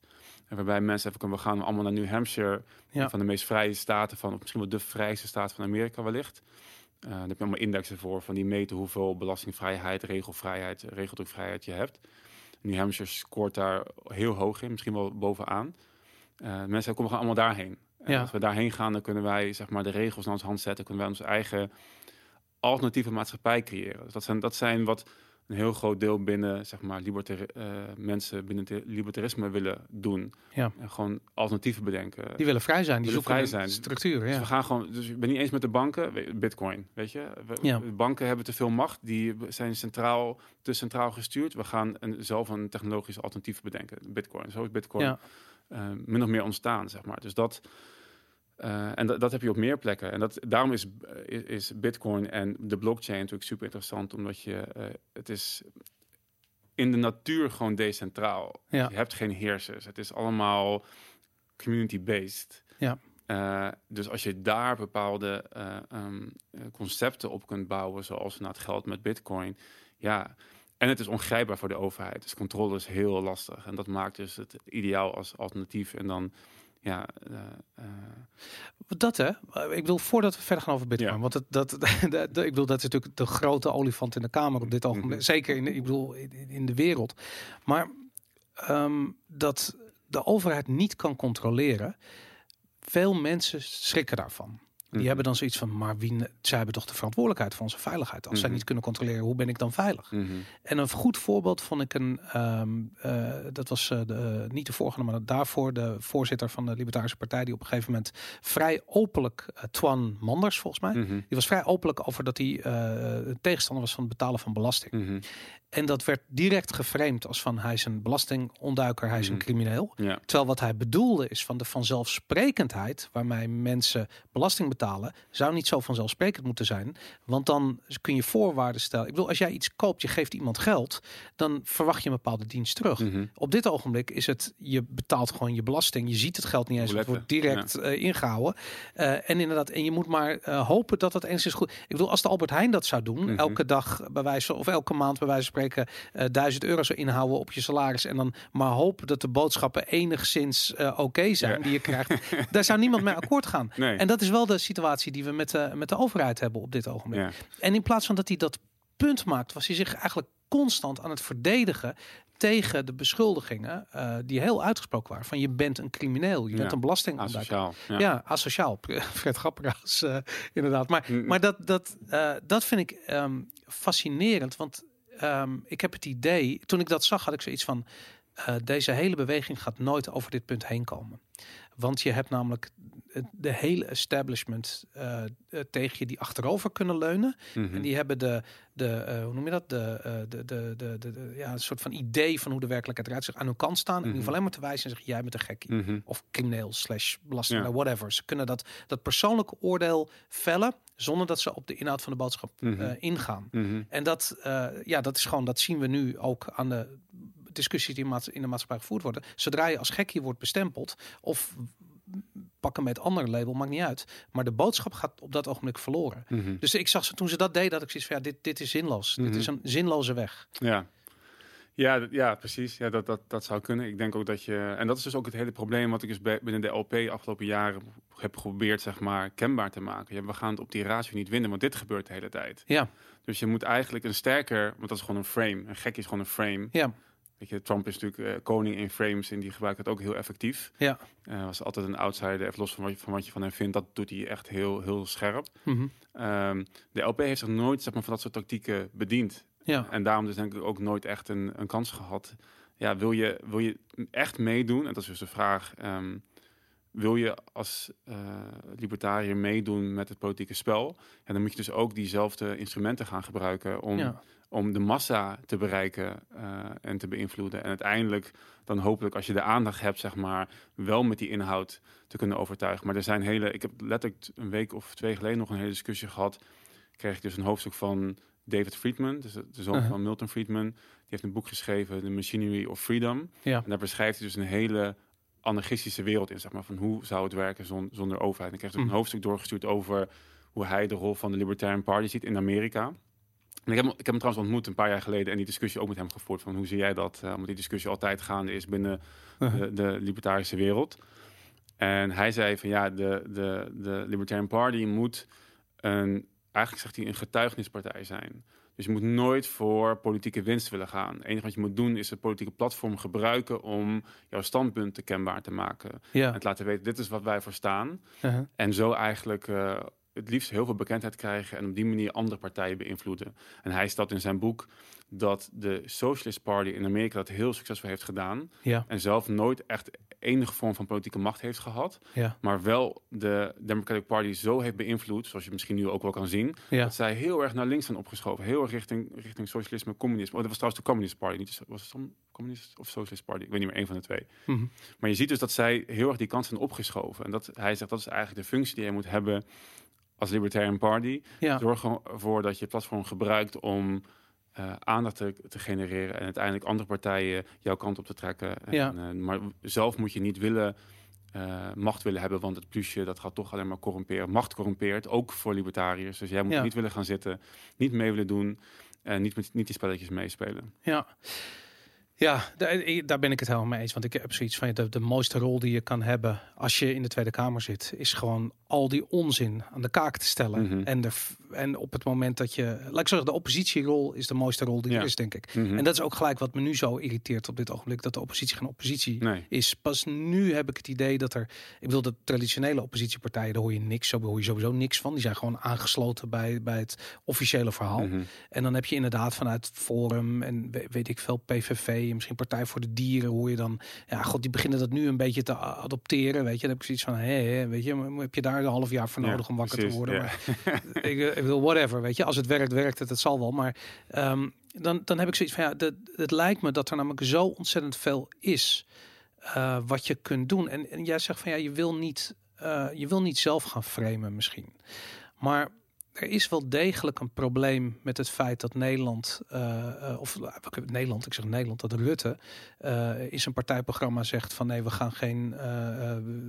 En waarbij mensen even kunnen, we gaan allemaal naar New Hampshire, Ja. van de meest vrije staten van, of misschien wel de vrijste staat van Amerika wellicht. Eh daar heb je allemaal indexen voor, van die meten hoeveel belastingvrijheid, regelvrijheid, regeldrukvrijheid je hebt. New Hampshire scoort daar heel hoog in, misschien wel bovenaan. Eh, mensen komen gewoon allemaal daarheen. En Ja. als we daarheen gaan, dan kunnen wij zeg maar, de regels naar onze hand zetten. Kunnen wij onze eigen alternatieve maatschappij creëren. Dus dat zijn, dat zijn wat een heel groot deel binnen zeg maar, libertar eh, mensen binnen het libertarisme willen doen. Ja. En gewoon alternatieven bedenken. Die willen vrij zijn, die Willen zoeken vrij zijn. structuur. Dus Ja. we gaan gewoon, dus ik ben niet eens met de banken, Bitcoin, weet je. We- Ja. de banken hebben te veel macht, die zijn centraal, te centraal gestuurd. We gaan een, zelf een technologisch alternatief bedenken, Bitcoin. Zo is Bitcoin Ja. eh, min of meer ontstaan, zeg maar. Dus dat, eh, en dat, dat heb je op meer plekken. En dat, daarom is, eh, is, is Bitcoin en de blockchain natuurlijk super interessant, omdat je, eh, het is in de natuur gewoon decentraal. Ja. Je hebt geen heersers. Het is allemaal community-based. Ja. Dus als je daar bepaalde eh, ehm, eh, concepten op kunt bouwen, zoals na het geld met Bitcoin, ja. En het is ongrijpbaar voor de overheid. Dus controle is heel lastig. En dat maakt dus het ideaal als alternatief. En dan ja, uh, dat hè. Ik bedoel, voordat we verder gaan over Bitcoin, Ja. want dat, de- ik bedoel, dat is natuurlijk de grote olifant in de kamer op dit ogenblik, Mhm. zeker in, de- ik bedoel, in, in de wereld. Maar ehm, dat de overheid niet kan controleren, veel mensen schrikken daarvan. Die Mhm. hebben dan zoiets van, maar wie, zij hebben toch de verantwoordelijkheid voor onze veiligheid. Als zij Mhm. niet kunnen controleren, hoe ben ik dan veilig? Mhm. En een goed voorbeeld vond ik een, ehm, eh, dat was eh, de, niet de voorganger, maar daarvoor de voorzitter van de Libertarische Partij, die op een gegeven moment vrij openlijk, eh, Twan Manders volgens mij, die was vrij openlijk over dat hij eh, tegenstander was van het betalen van belasting. En dat werd direct geframed als van hij is een belastingontduiker, hij is een crimineel. Ja. Terwijl wat hij bedoelde is van de vanzelfsprekendheid waarmee mensen belasting betalen, zou niet zo vanzelfsprekend moeten zijn. Want dan kun je voorwaarden stellen. Ik bedoel, als jij iets koopt, je geeft iemand geld, dan verwacht je een bepaalde dienst terug. Mhm. Op dit ogenblik is het, je betaalt gewoon je belasting. Je ziet het geld niet eens, het wordt direct eh, ingehouden. Eh, en inderdaad, en je moet maar eh, hopen dat het enigszins goed... Ik bedoel, als de Albert Heijn dat zou doen, Mhm. elke dag bij wijze of elke maand bij wijze van spreken, duizend euro zou inhouden op je salaris en dan maar hopen dat de boodschappen enigszins oké zijn Ja. die je krijgt. Daar zou niemand mee akkoord gaan. Nee. En dat is wel de situatie die we met de, met de overheid hebben op dit ogenblik. ja. En in plaats van dat hij dat punt maakt, was hij zich eigenlijk constant aan het verdedigen tegen de beschuldigingen eh, die heel uitgesproken waren. Van je bent een crimineel, je Ja, bent een belastingontduiker. Asociaal. Ja. asociaal. Fred Grapperhaus, eh inderdaad. Maar, Mm. maar dat, dat, eh, dat vind ik ehm, fascinerend. Want ehm, ik heb het idee, toen ik dat zag, had ik zoiets van... deze hele beweging gaat nooit over dit punt heen komen. Want je hebt namelijk de hele establishment eh, eh, tegen je die achterover kunnen leunen. Mhm. En die hebben de, de eh, hoe noem je dat? De, de, de, de, ja, een soort van idee van hoe de werkelijkheid eruit ziet aan hun kant staan. En die Mhm. hoeven alleen maar te wijzen en zeggen, jij bent een gekkie Mhm. of crimineel slash belasting, Ja. whatever. Ze kunnen dat, dat persoonlijke oordeel vellen zonder dat ze op de inhoud van de boodschap ingaan. En dat, ja, dat is gewoon, dat zien we nu ook aan de discussies die in de maatschappij gevoerd worden. Zodra je als gekkie wordt bestempeld of pakken met ander label, maakt niet uit. Maar de boodschap gaat op dat ogenblik verloren. Mhm. Dus ik zag ze toen ze dat deden, dat ik zoiets van ja, dit, dit is zinloos. Dit Mhm. is een zinloze weg. Ja. Ja, ja, precies. Ja, dat, dat, dat zou kunnen. Ik denk ook dat je... En dat is dus ook het hele probleem wat ik dus bij- binnen de LP afgelopen jaren heb geprobeerd, zeg maar, kenbaar te maken. Ja, we gaan het op die ratio niet winnen, want dit gebeurt de hele tijd. Ja, Dus je moet eigenlijk een sterker... Want dat is gewoon een frame. Een gek is gewoon een frame. ja, Weet je, Trump is natuurlijk eh, koning in frames en die gebruikt het ook heel effectief. ja. Eh was altijd een outsider, even los van wat, je, van wat je van hem vindt. Dat doet hij echt heel, heel scherp. Mhm. Ehm, de LP heeft zich nooit zeg maar, van dat soort tactieken bediend. ja. En daarom dus denk ik ook nooit echt een, een kans gehad. Ja, wil je, wil je echt meedoen? En dat is dus de vraag. ehm, wil je als eh, libertariër meedoen met het politieke spel? En dan moet je dus ook diezelfde instrumenten gaan gebruiken om, ja. Om de massa te bereiken eh, en te beïnvloeden. En uiteindelijk dan hopelijk als je de aandacht hebt, zeg maar, wel met die inhoud te kunnen overtuigen. Maar er zijn hele, ik heb letterlijk een week of twee geleden nog een hele discussie gehad. Kreeg ik dus een hoofdstuk van David Friedman, dus de zoon Uh-huh. van Milton Friedman. Die heeft een boek geschreven, The Machinery of Freedom. Ja. En daar beschrijft hij dus een hele anarchistische wereld in, zeg maar, van hoe zou het werken zon- zonder overheid. En ik kreeg dus een hoofdstuk doorgestuurd over hoe hij de rol van de Libertarian Party ziet in Amerika. En ik heb, hem- ik heb hem trouwens ontmoet een paar jaar geleden en die discussie ook met hem gevoerd van hoe zie jij dat? Eh, omdat die discussie altijd gaande is binnen de, de libertarische wereld. En hij zei van ja, de, de, de Libertarian Party moet een, eigenlijk zegt hij, een getuigenispartij zijn. Dus je moet nooit voor politieke winst willen gaan. Het enige wat je moet doen is het politieke platform gebruiken om jouw standpunten kenbaar te maken. ja. En te laten weten, dit is wat wij voor staan. Uh-huh. En zo eigenlijk eh, het liefst heel veel bekendheid krijgen en op die manier andere partijen beïnvloeden. En hij stelt in zijn boek dat de Socialist Party in Amerika dat heel succesvol heeft gedaan. ja. En zelf nooit echt enige vorm van politieke macht heeft gehad. Ja. Maar wel de Democratic Party zo heeft beïnvloed, zoals je misschien nu ook wel kan zien. Ja. Dat zij heel erg naar links zijn opgeschoven. Heel erg richting, richting socialisme, communisme. Oh, dat was trouwens de Communist Party. Niet, was het dan Communist of Socialist Party? Ik weet niet meer, één van de twee. Mhm. Maar je ziet dus dat zij heel erg die kant zijn opgeschoven. En dat, hij zegt dat is eigenlijk de functie die je moet hebben als Libertarian Party. Ja. Zorg ervoor dat je platform gebruikt om eh, aandacht te, te genereren en uiteindelijk andere partijen jouw kant op te trekken. Ja. En, eh, maar zelf moet je niet willen, eh, macht willen hebben, want het plusje dat gaat toch alleen maar corrumperen. Macht corrumpeert, ook voor libertariërs. Dus jij moet Ja. niet willen gaan zitten, niet mee willen doen en niet, met, niet die spelletjes meespelen. Ja. Ja, daar, daar ben ik het helemaal mee eens. Want ik heb zoiets van de, de mooiste rol die je kan hebben als je in de Tweede Kamer zit, is gewoon al die onzin aan de kaak te stellen. Mhm. en, de, en op het moment dat je, laat ik zeggen, de oppositierol is de mooiste rol die Ja. er is, denk ik. Mhm. En dat is ook gelijk wat me nu zo irriteert op dit ogenblik, dat de oppositie geen oppositie Nee. is. Pas nu heb ik het idee dat er, ik bedoel, de traditionele oppositiepartijen, daar hoor je niks, daar hoor je sowieso niks van. Die zijn gewoon aangesloten bij, bij het officiële verhaal. Mhm. En dan heb je inderdaad vanuit Forum en we- weet ik veel, PVV, en misschien Partij voor de Dieren, hoor je dan, ja, god, die beginnen dat nu een beetje te adopteren, weet je. Dan heb ik zoiets van, hé, weet je, maar heb je daar een half jaar voor Ja, nodig om wakker precies, te worden? ja. Maar ik, eh, ik wil whatever, weet je. Als het werkt, werkt het, het zal wel. Maar ehm, dan, dan heb ik zoiets van, ja, dat, het lijkt me dat er namelijk zo ontzettend veel is eh, wat je kunt doen. En, en jij zegt van, ja, je wil niet, eh, je wil niet zelf gaan framen misschien. Maar er is wel degelijk een probleem met het feit dat Nederland, eh, of eh, Nederland, ik zeg Nederland, dat Rutte eh, in zijn partijprogramma zegt van nee, we gaan geen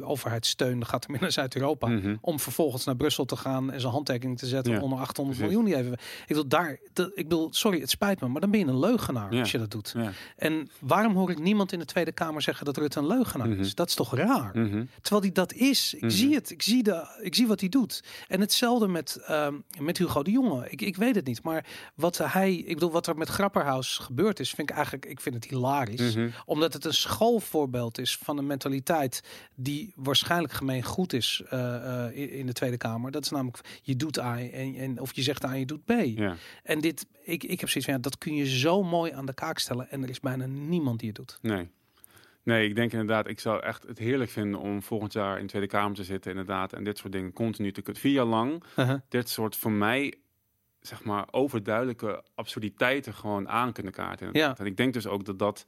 overheidssteun, dat gaat er meer naar Zuid-Europa. Mhm. Om vervolgens naar Brussel te gaan en zijn handtekening te zetten Ja, onder 800 precies. miljoen. Die even. Ik wil daar, dat, ik bedoel, sorry, het spijt me, maar dan ben je een leugenaar Ja. als je dat doet. Ja. En waarom hoor ik niemand in de Tweede Kamer zeggen dat Rutte een leugenaar Mhm. is? Dat is toch raar? Mhm. Terwijl hij dat is. Ik zie het. Ik zie, de, ik zie wat hij doet. En hetzelfde met, ehm, met Hugo de Jonge. Ik, ik weet het niet. Maar wat hij, ik bedoel, wat er met Grapperhaus gebeurd is, vind ik eigenlijk, ik vind het hilarisch. Mhm. Omdat het een schoolvoorbeeld is van een mentaliteit die waarschijnlijk gemeen goed is eh, eh, in, in de Tweede Kamer. Dat is namelijk, je doet A en, en of je zegt A en je doet B. Ja. En dit, ik, ik heb zoiets van, ja, dat kun je zo mooi aan de kaak stellen. En er is bijna niemand die het doet. Nee. Nee, ik denk inderdaad, ik zou echt het heerlijk vinden om volgend jaar in de Tweede Kamer te zitten, inderdaad, en dit soort dingen continu te kunnen. Vier jaar lang dit soort voor mij, zeg maar, overduidelijke absurditeiten gewoon aan kunnen kaarten. inderdaad. En ik denk dus ook dat dat,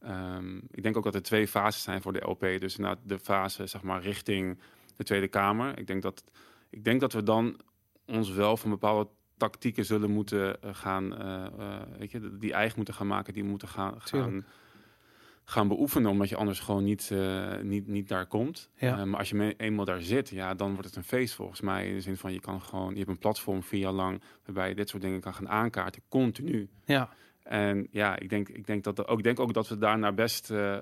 ehm, ik denk ook dat er twee fases zijn voor de LP. Dus inderdaad de fase, zeg maar, richting de Tweede Kamer. Ik denk dat, ik denk dat we dan ons wel van bepaalde tactieken zullen moeten eh, gaan, eh, eh, weet je, die eigen moeten gaan maken, die moeten gaan, gaan. Gaan beoefenen, omdat je anders gewoon niet, eh, niet, niet daar komt. Ja. Eh, maar als je me- eenmaal daar zit, ja, dan wordt het een feest volgens mij. In de zin van je kan gewoon, je hebt een platform vier jaar lang waarbij je dit soort dingen kan gaan aankaarten, continu. Ja, En ja, ik denk, ik denk, dat, ook, ik denk ook dat we daarna best eh,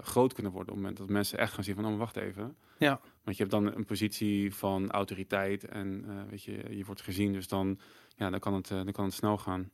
groot kunnen worden. Op het moment dat mensen echt gaan zien van, oh, wacht even. ja. Want je hebt dan een positie van autoriteit en weet je, je wordt gezien. Dus dan, ja, dan, kan het, dan kan het snel gaan.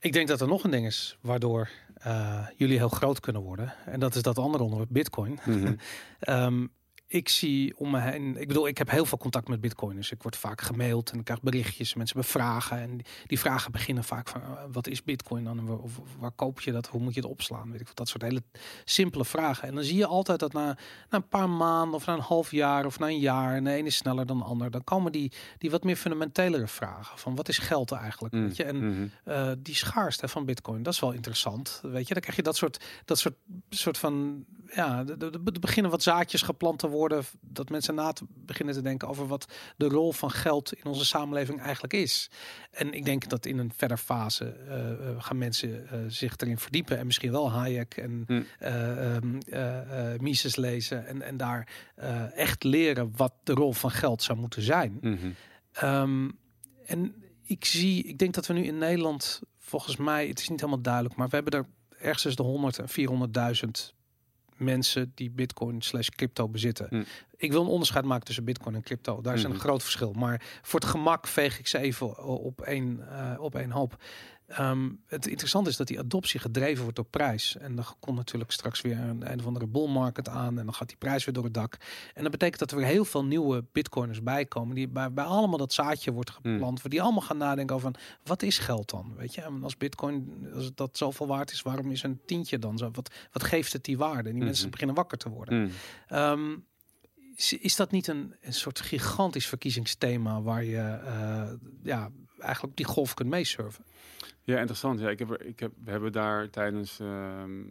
Ik denk dat er nog een ding is waardoor eh, jullie heel groot kunnen worden. En dat is dat andere onderwerp, Bitcoin. Ehm, ik zie om me heen. Ik bedoel, ik heb heel veel contact met Bitcoiners. Ik word vaak gemaild en ik krijg berichtjes. Mensen hebben vragen. En die, vragen beginnen vaak van: eh, wat is Bitcoin dan? Of, waar koop je dat? Hoe moet je het opslaan? Weet ik wat. Dat soort hele simpele vragen. En dan zie je altijd dat na, na een paar maanden of na een half jaar of na een jaar. En de ene is sneller dan de ander. Dan komen die, die wat meer fundamentelere vragen. Van wat is geld eigenlijk? Mm, Weet je? En mhm. eh, die schaarste van Bitcoin, dat is wel interessant. Weet je, dan krijg je dat soort, dat soort, soort van, ja, er beginnen wat zaadjes geplant te worden, dat mensen na te beginnen te denken over wat de rol van geld in onze samenleving eigenlijk is. En ik denk dat in een verder fase eh, eh, gaan mensen eh, zich erin verdiepen en misschien wel Hayek en Hm. eh, ehm, eh, eh, Mises lezen en, en daar echt leren wat de rol van geld zou moeten zijn. Mhm. Ehm, en ik zie, ik denk dat we nu in Nederland, volgens mij, het is niet helemaal duidelijk, maar we hebben er ergens de 100 en 400.000 mensen die Bitcoin slash crypto bezitten. Hm. Ik wil een onderscheid maken tussen Bitcoin en crypto. Daar is een groot verschil. Maar voor het gemak veeg ik ze even op één, eh, op één hoop. Ehm, het interessante is dat die adoptie gedreven wordt door prijs. En dan komt natuurlijk straks weer een, een of andere bull market aan. En dan gaat die prijs weer door het dak. En dat betekent dat er weer heel veel nieuwe bitcoiners bijkomen. Die bij, bij allemaal dat zaadje wordt geplant. Waar die allemaal gaan nadenken over van, wat is geld dan? Weet je, en als bitcoin, als het dat zoveel waard is, waarom is een tientje dan zo? Wat, wat geeft het die waarde? En die mensen Mhm. beginnen wakker te worden. Mhm. Ehm, is, is dat niet een, een soort gigantisch verkiezingsthema waar je eh, ja, eigenlijk die golf kunt meesurfen? Ja, interessant. Ja, ik heb ik heb, we hebben daar tijdens ehm,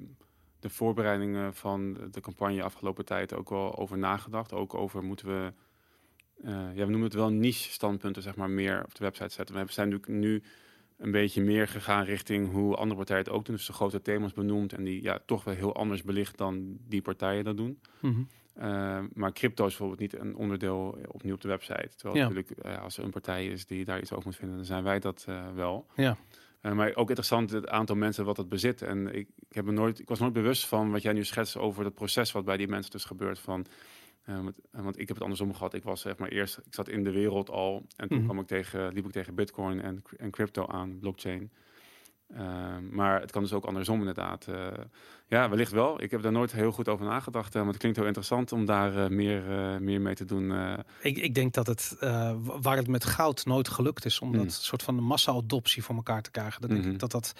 de voorbereidingen van de, campagne afgelopen tijd ook wel over nagedacht. Ook over moeten we, eh, ja, we noemen het wel niche standpunten, zeg maar, meer op de website zetten. We zijn natuurlijk nu een beetje meer gegaan richting hoe andere partijen het ook doen. Dus de grote thema's benoemd en die ja, toch wel heel anders belicht dan die partijen dat doen. Mhm. Uh, maar crypto is bijvoorbeeld niet een onderdeel opnieuw op de website. Terwijl Ja. natuurlijk, uh, als er een partij is die daar iets over moet vinden, dan zijn wij dat uh, wel. Ja. Eh, maar ook interessant het aantal mensen wat het bezit. En ik, ik, heb me nooit, ik was nooit bewust van wat jij nu schetst over het proces wat bij die mensen dus gebeurt. Van, want, want, ik heb het andersom gehad. Ik was zeg maar eerst, ik zat in de wereld al en toen mm kwam ik tegen, liep ik tegen Bitcoin en, en crypto aan, blockchain. Ehm, maar het kan dus ook andersom inderdaad. Uh, ja, wellicht wel. Ik heb daar nooit heel goed over nagedacht. Uh, maar het klinkt heel interessant om daar uh, meer, meer mee te doen. Ik, ik, denk dat het, waar het met goud nooit gelukt is... om mm. dat soort van massa-adoptie voor elkaar te krijgen... dan denk mm -hmm. ik dat dat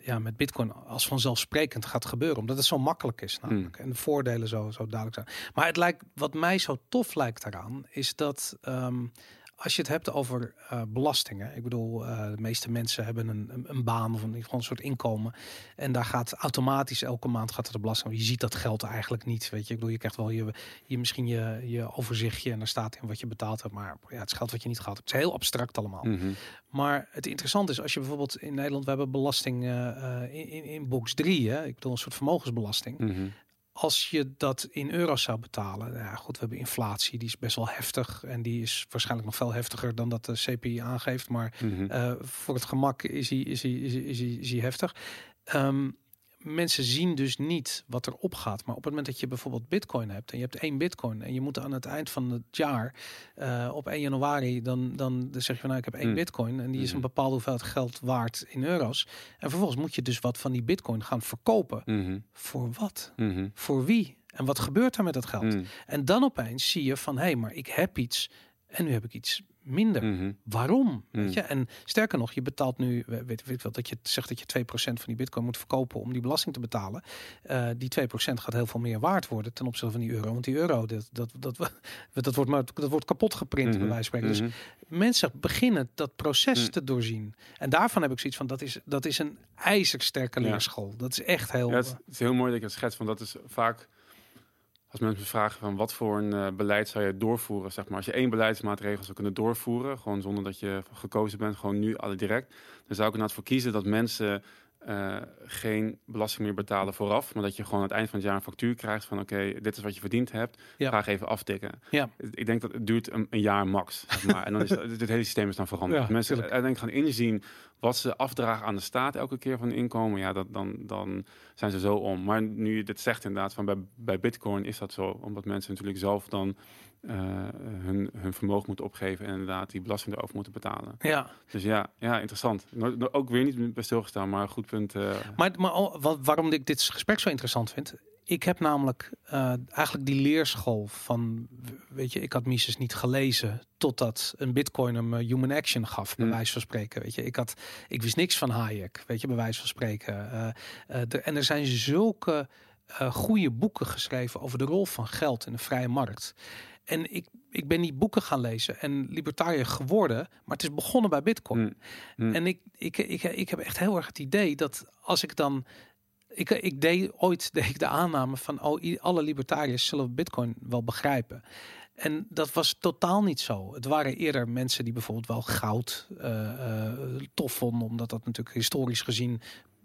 ja, met bitcoin als vanzelfsprekend gaat gebeuren. Omdat het zo makkelijk is namelijk. Mm. En de voordelen zo, zo duidelijk zijn. Maar het lijkt, wat mij zo tof lijkt daaraan... is dat... Um, als je het hebt over uh, belastingen. Ik bedoel, uh, de meeste mensen hebben een, een, baan of een, een soort inkomen. En daar gaat automatisch elke maand gaat er de belasting. Je ziet dat geld eigenlijk niet. Weet je, ik bedoel, je krijgt wel je, je misschien je, je overzichtje en daar staat in wat je betaald hebt. Maar ja, het is geld wat je niet gehad hebt. Het is heel abstract allemaal. Mm -hmm. Maar het interessante is als je bijvoorbeeld in Nederland, we hebben belasting uh, in, in, in box 3. Hè? Ik bedoel, een soort vermogensbelasting. Mm -hmm als je dat in euro's zou betalen, ja goed, we hebben inflatie, die is best wel heftig en die is waarschijnlijk nog veel heftiger dan dat de CPI aangeeft, maar mm -hmm. uh, voor het gemak is hij is hij is hij, is hij, is hij heftig. Um, mensen zien dus niet wat er opgaat. Maar op het moment dat je bijvoorbeeld bitcoin hebt en je hebt één bitcoin en je moet aan het eind van het jaar uh, op 1 januari dan, dan zeg je van nou ik heb één mm. bitcoin en die is een mhm. bepaalde hoeveelheid geld waard in euro's. En vervolgens moet je dus wat van die bitcoin gaan verkopen. Mm -hmm. Voor wat? Mm -hmm. Voor wie? En wat gebeurt er met dat geld? En dan opeens zie je van hé, hey, maar ik heb iets en nu heb ik iets minder. Mm Waarom? Weet Mm. je? En sterker nog, je betaalt nu, weet, ik wel, dat je zegt dat je 2% van die bitcoin moet verkopen om die belasting te betalen. Uh, die 2% gaat heel veel meer waard worden ten opzichte van die euro. Want die euro, dat, dat, dat, dat, wordt, maar, dat wordt kapot geprint, Mhm. bij wijze van spreken. Dus mensen beginnen dat proces te doorzien. En daarvan heb ik zoiets van, dat is, dat is een ijzersterke Ja. leerschool. Dat is echt heel... Ja, het, is, het is heel mooi dat je het schetst, want dat is vaak als mensen me vragen van wat voor een eh, beleid zou je doorvoeren, zeg maar. Als je één beleidsmaatregel zou kunnen doorvoeren, gewoon zonder dat je gekozen bent, gewoon nu alle direct, dan zou ik er inderdaad voor kiezen dat mensen eh, geen belasting meer betalen vooraf, maar dat je gewoon aan het eind van het jaar een factuur krijgt van oké, dit is wat je verdiend hebt, Ja. graag even aftikken. Ja. Ik denk dat het duurt een, een jaar max, zeg maar. en dan is het, het hele systeem is dan veranderd. Ja, mensen uiteindelijk gaan inzien wat ze afdragen aan de staat elke keer van inkomen, ja, dat, dan, dan zijn ze zo om. Maar nu je dit zegt inderdaad, van bij, bij Bitcoin is dat zo, omdat mensen natuurlijk zelf dan eh, hun, hun vermogen moeten opgeven en inderdaad die belasting erover moeten betalen. Ja, Dus ja, ja interessant. Ook weer niet bij stilgestaan, maar goed punt. eh, maar, maar wat, waarom ik dit gesprek zo interessant vind. Ik heb namelijk eh, eigenlijk die leerschool van, weet je, ik had Mises niet gelezen totdat een bitcoin hem human action gaf, bij Hmm. wijze van spreken. Weet je, ik had, ik wist niks van Hayek, weet je, bij wijze van spreken. En er zijn zulke goede boeken geschreven over de rol van geld in de vrije markt. En ik, ik ben die boeken gaan lezen en libertariër geworden, maar het is begonnen bij bitcoin. Mm. Mm. En ik, ik, ik, ik heb echt heel erg het idee dat als ik dan. Ik, ik deed ooit deed ik de aanname van oh, alle libertariërs zullen bitcoin wel begrijpen. En dat was totaal niet zo. Het waren eerder mensen die bijvoorbeeld wel goud eh, eh, tof vonden, omdat dat natuurlijk historisch gezien een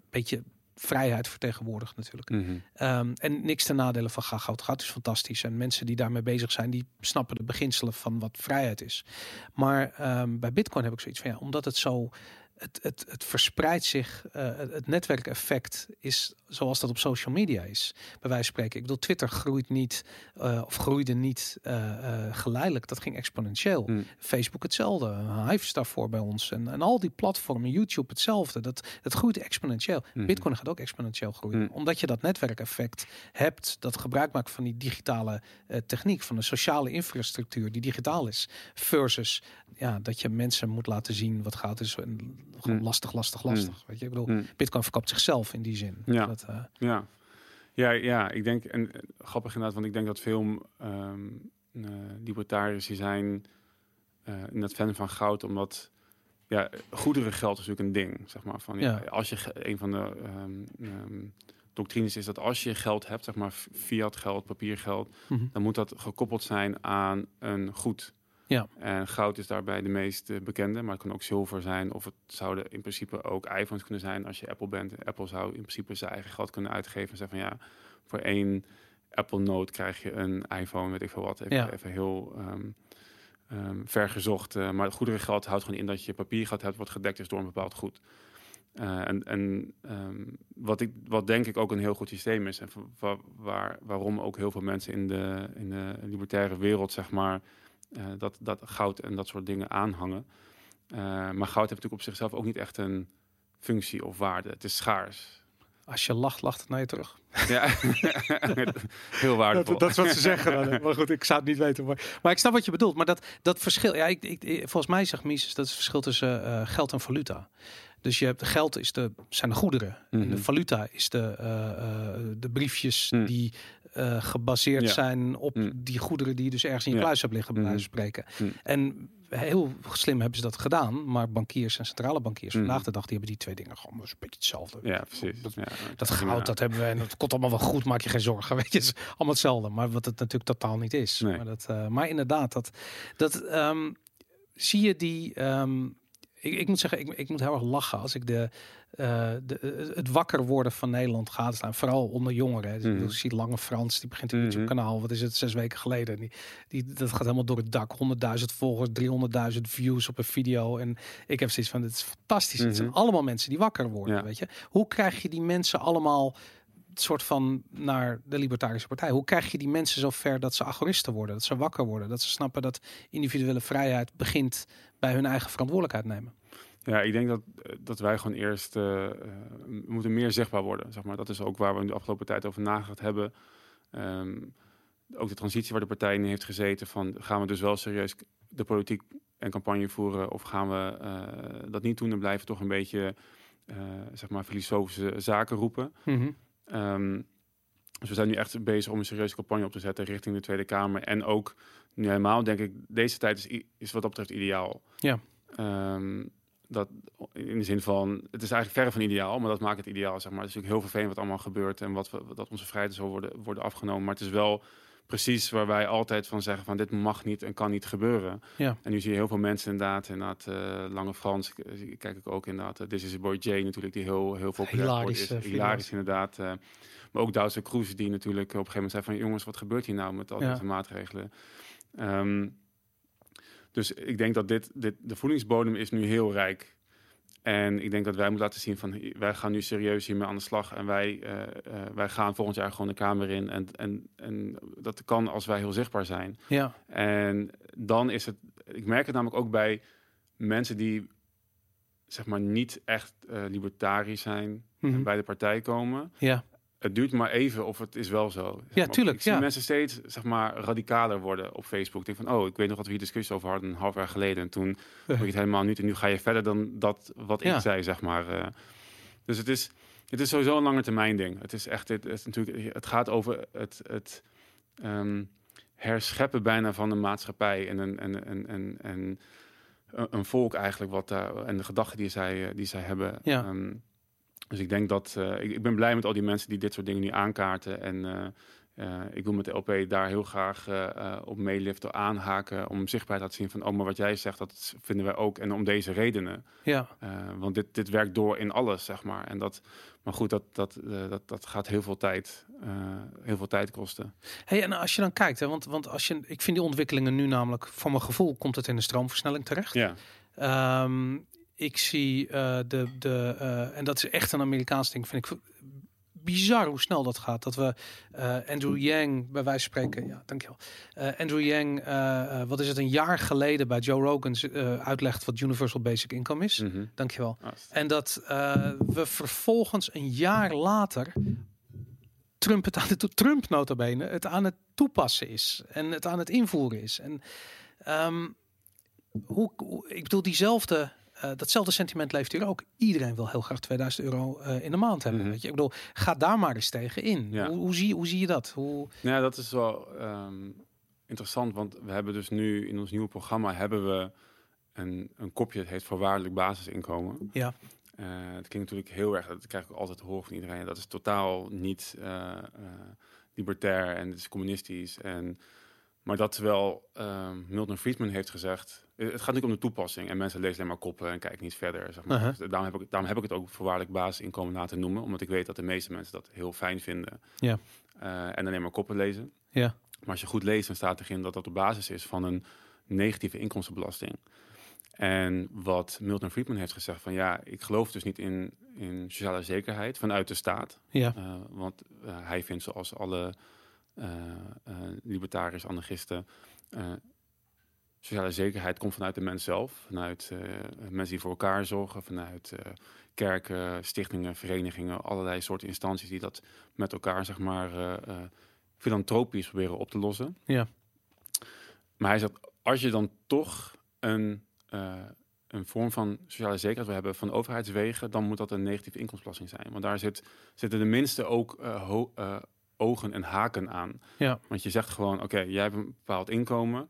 beetje vrijheid vertegenwoordigt natuurlijk. Mhm. Ehm, en niks ten nadele van ga- goud. Goud is fantastisch. En mensen die daarmee bezig zijn, die snappen de beginselen van wat vrijheid is. Maar ehm, bij Bitcoin heb ik zoiets van ja, omdat het zo. Het, het, het verspreidt zich, het- het netwerkeffect is zoals dat op social media is. Bij wijze van spreken. Ik bedoel, Twitter groeit niet, eh, of groeide niet eh, eh, geleidelijk. Dat ging exponentieel. Mm. Facebook hetzelfde. Hive daarvoor bij ons. En, en al die platformen, YouTube hetzelfde. Dat, dat groeit exponentieel. Mhm. Bitcoin gaat ook exponentieel groeien. Mm. Omdat je dat netwerkeffect hebt, dat gebruik maakt van die digitale techniek, van de sociale infrastructuur die digitaal is. Versus ja, dat je mensen moet laten zien wat goud is. En gewoon lastig, lastig, lastig. Weet je, ik bedoel. Bitcoin verkoopt zichzelf in die zin. Ja. Dat, eh, Ja. Ja, ja, ik denk, en eh, grappig inderdaad, want ik denk dat veel ehm eh, libertariërs die zijn eh net fan van goud, omdat ja, goederengeld is natuurlijk een ding, zeg maar. Van, ja. Ja. Als je een van de ehm, ehm, doctrines is dat als je geld hebt, zeg maar fiat geld, papiergeld, mhm. dan moet dat gekoppeld zijn aan een goed. Ja. En goud is daarbij de meest eh, bekende, maar het kan ook zilver zijn. Of het zouden in principe ook iPhones kunnen zijn als je Apple bent. Apple zou in principe zijn eigen geld kunnen uitgeven en zeggen van ja, voor één Apple Note krijg je een iPhone, weet ik veel wat. Even, Ja. even heel ehm ehm, ver gezocht. eh, maar het goedere geld houdt gewoon in dat je papiergeld hebt wat gedekt is door een bepaald goed. Uh, en en um, wat, ik, wat denk ik ook een heel goed systeem is. En waar, waar, waarom ook heel veel mensen in de, in de libertaire wereld, zeg maar, uh, dat, dat goud en dat soort dingen aanhangen. Uh, maar goud heeft natuurlijk op zichzelf ook niet echt een functie of waarde. Het is schaars. Als je lacht, lacht het naar je terug. Ja, heel waardevol. Dat, dat, is wat ze zeggen. Dan. Maar goed, ik zou het niet weten. Maar, maar ik snap wat je bedoelt. Maar dat, dat verschil, ja, ik, ik, volgens mij zegt Mises dat het verschil tussen uh, geld en valuta. Dus je hebt geld is de, zijn de goederen. Mm -hmm. En de Mhm. valuta is de, uh, uh, de briefjes Mm. die uh, gebaseerd Ja. zijn op Mm. die goederen die je dus ergens in je Ja. kluis hebt liggen, bij Mhm. wijze van spreken. Mm. En heel slim hebben ze dat gedaan. Maar bankiers en centrale bankiers Mm. vandaag de dag, die hebben die twee dingen gewoon een beetje hetzelfde. Ja, precies. Dat, Ja, dat goud, dat hebben we en dat komt allemaal wel goed, maak je geen zorgen. Weet je, het is allemaal hetzelfde. Maar wat het natuurlijk totaal niet is. Nee. Maar, dat, uh, maar inderdaad, dat, dat ehm, zie je die. ehm, ik, ik moet zeggen, ik, ik moet heel erg lachen als ik de, uh, de, het wakker worden van Nederland gaat staan. Vooral onder jongeren. Dus Mhm. Ik zie Lange Frans, die begint een Mhm. YouTube kanaal. Wat is het, zes weken geleden. Die, die, dat gaat helemaal door het dak. 100.000 volgers, 300.000 views op een video. En ik heb zoiets van, dit is fantastisch. Het zijn Mhm. allemaal mensen die wakker worden, Ja. weet je. Hoe krijg je die mensen allemaal soort van naar de Libertarische Partij? Hoe krijg je die mensen zo ver dat ze agoristen worden, dat ze wakker worden, dat ze snappen dat individuele vrijheid begint bij hun eigen verantwoordelijkheid nemen? Ja, ik denk dat, dat wij gewoon eerst uh, we moeten meer zichtbaar worden. Zeg maar. Dat is ook waar we de afgelopen tijd over nagedacht hebben. Um, ook de transitie waar de partij in heeft gezeten. Van gaan we dus wel serieus de politiek en campagne voeren of gaan we uh, dat niet doen en blijven toch een beetje uh, zeg maar filosofische zaken roepen. Mm -hmm. Um, dus we zijn nu echt bezig om een serieuze campagne op te zetten richting de Tweede Kamer. En ook nu helemaal denk ik, deze tijd is, is wat dat betreft ideaal. Ja. Um, dat in de zin van, het is eigenlijk verre van ideaal, maar dat maakt het ideaal, zeg maar. Het is natuurlijk heel vervelend wat allemaal gebeurt en wat we, dat onze vrijheden zo worden, worden afgenomen. Maar het is wel precies waar wij altijd van zeggen van dit mag niet en kan niet gebeuren. Ja. En nu zie je heel veel mensen inderdaad, inderdaad uh, Lange Frans, kijk ik ook inderdaad, uh, This is a Boy J natuurlijk, die heel, heel populair hilarisch, is. hilarisch inderdaad. Uh, maar ook Duitse Kroes, die natuurlijk op een gegeven moment zei van jongens, wat gebeurt hier nou met al deze ja. maatregelen? Um, dus ik denk dat dit, dit, de voedingsbodem is nu heel rijk. En ik denk dat wij moeten laten zien van wij gaan nu serieus hiermee aan de slag. En wij, uh, uh, wij gaan volgend jaar gewoon de Kamer in. En, en, en dat kan als wij heel zichtbaar zijn. Ja. En dan is het, ik merk het namelijk ook bij mensen die zeg maar niet echt uh, libertarisch zijn Mhm. mm -hmm. bij de partij komen. Ja. Het duurt maar even of het is wel zo. Zeg Ja, maar. tuurlijk. Ik zie ja. mensen steeds zeg maar, radicaler worden op Facebook. Ik denk van, oh, ik weet nog wat we hier discussie over hadden een half jaar geleden. En toen vond je het helemaal niet. En nu ga je verder dan dat wat Ja. ik zei, zeg maar. Uh, dus het is, het is sowieso een lange termijn ding. Het is echt, het, het, is natuurlijk, het gaat over het, het um, herscheppen bijna van de maatschappij. En een, en, en, en, en een volk eigenlijk. Wat daar, en de gedachten die zij, die zij hebben. Ja. Um, dus ik denk dat uh, ik, ik, ben blij met al die mensen die dit soort dingen nu aankaarten. En uh, uh, ik wil met de LP daar heel graag op meeliften, aanhaken. Om zichtbaar te laten zien van, oh, maar wat jij zegt, dat vinden wij ook. En om deze redenen. Ja. Want dit, dit werkt door in alles, zeg maar. En dat, maar goed, dat, dat, dat, dat gaat heel veel tijd, heel veel tijd kosten. Hey, en als je dan kijkt, hè, want, want als je, ik vind die ontwikkelingen nu namelijk, voor mijn gevoel, komt het in de stroomversnelling terecht. Ja. Um, ik zie uh, de, de uh, en dat is echt een Amerikaans ding, vind ik bizar hoe snel dat gaat. Dat we uh, Andrew Yang, bij wijze van spreken, ja, dankjewel. Uh, Andrew Yang, uh, wat is het, een jaar geleden bij Joe Rogan uitlegt wat Universal Basic Income is. Mm -hmm. Dankjewel. Ah, en dat we vervolgens een jaar later Trump het aan het Trump notabene het aan het toepassen is en het aan het invoeren is. En um, hoe, hoe, ik bedoel diezelfde uh, datzelfde sentiment leeft hier ook. Iedereen wil heel graag 2000 euro uh, in de maand hebben. Mhm. Weet je? Ik bedoel, ga daar maar eens tegen in. Ja. Hoe, hoe, zie, hoe zie je dat? Hoe... Ja, dat is wel um, interessant, want we hebben dus nu in ons nieuwe programma hebben we een, een kopje, het heet voorwaardelijk basisinkomen. Ja. Uh, het klinkt natuurlijk heel erg, dat krijg ik altijd te horen van iedereen. Dat is totaal niet libertair en het is communistisch. En, maar dat terwijl um, Milton Friedman heeft gezegd, het gaat natuurlijk om de toepassing. En mensen lezen alleen maar koppen en kijken niet verder. Zeg maar. Uh -huh. dus daarom, heb ik, daarom heb ik het ook voorwaardelijk basisinkomen laten noemen. Omdat ik weet dat de meeste mensen dat heel fijn vinden. Ja. Uh, en alleen maar koppen lezen. Ja. Maar als je goed leest, dan staat erin dat dat op basis is van een negatieve inkomstenbelasting. En wat Milton Friedman heeft gezegd van ja, ik geloof dus niet in, in sociale zekerheid vanuit de staat. Ja. Uh, want hij vindt zoals alle libertariërs, anarchisten, sociale zekerheid komt vanuit de mens zelf. Vanuit mensen die voor elkaar zorgen, vanuit kerken, stichtingen, verenigingen, allerlei soorten instanties die dat met elkaar, zeg maar, filantropisch proberen op te lossen. Ja. Maar hij zegt, als je dan toch een uh, een vorm van sociale zekerheid we hebben van overheidswegen, dan moet dat een negatieve inkomstenbelasting zijn. Want daar zit, zitten de minste ook uh, uh, ogen en haken aan. Ja. Want je zegt gewoon, oké, jij hebt een bepaald inkomen,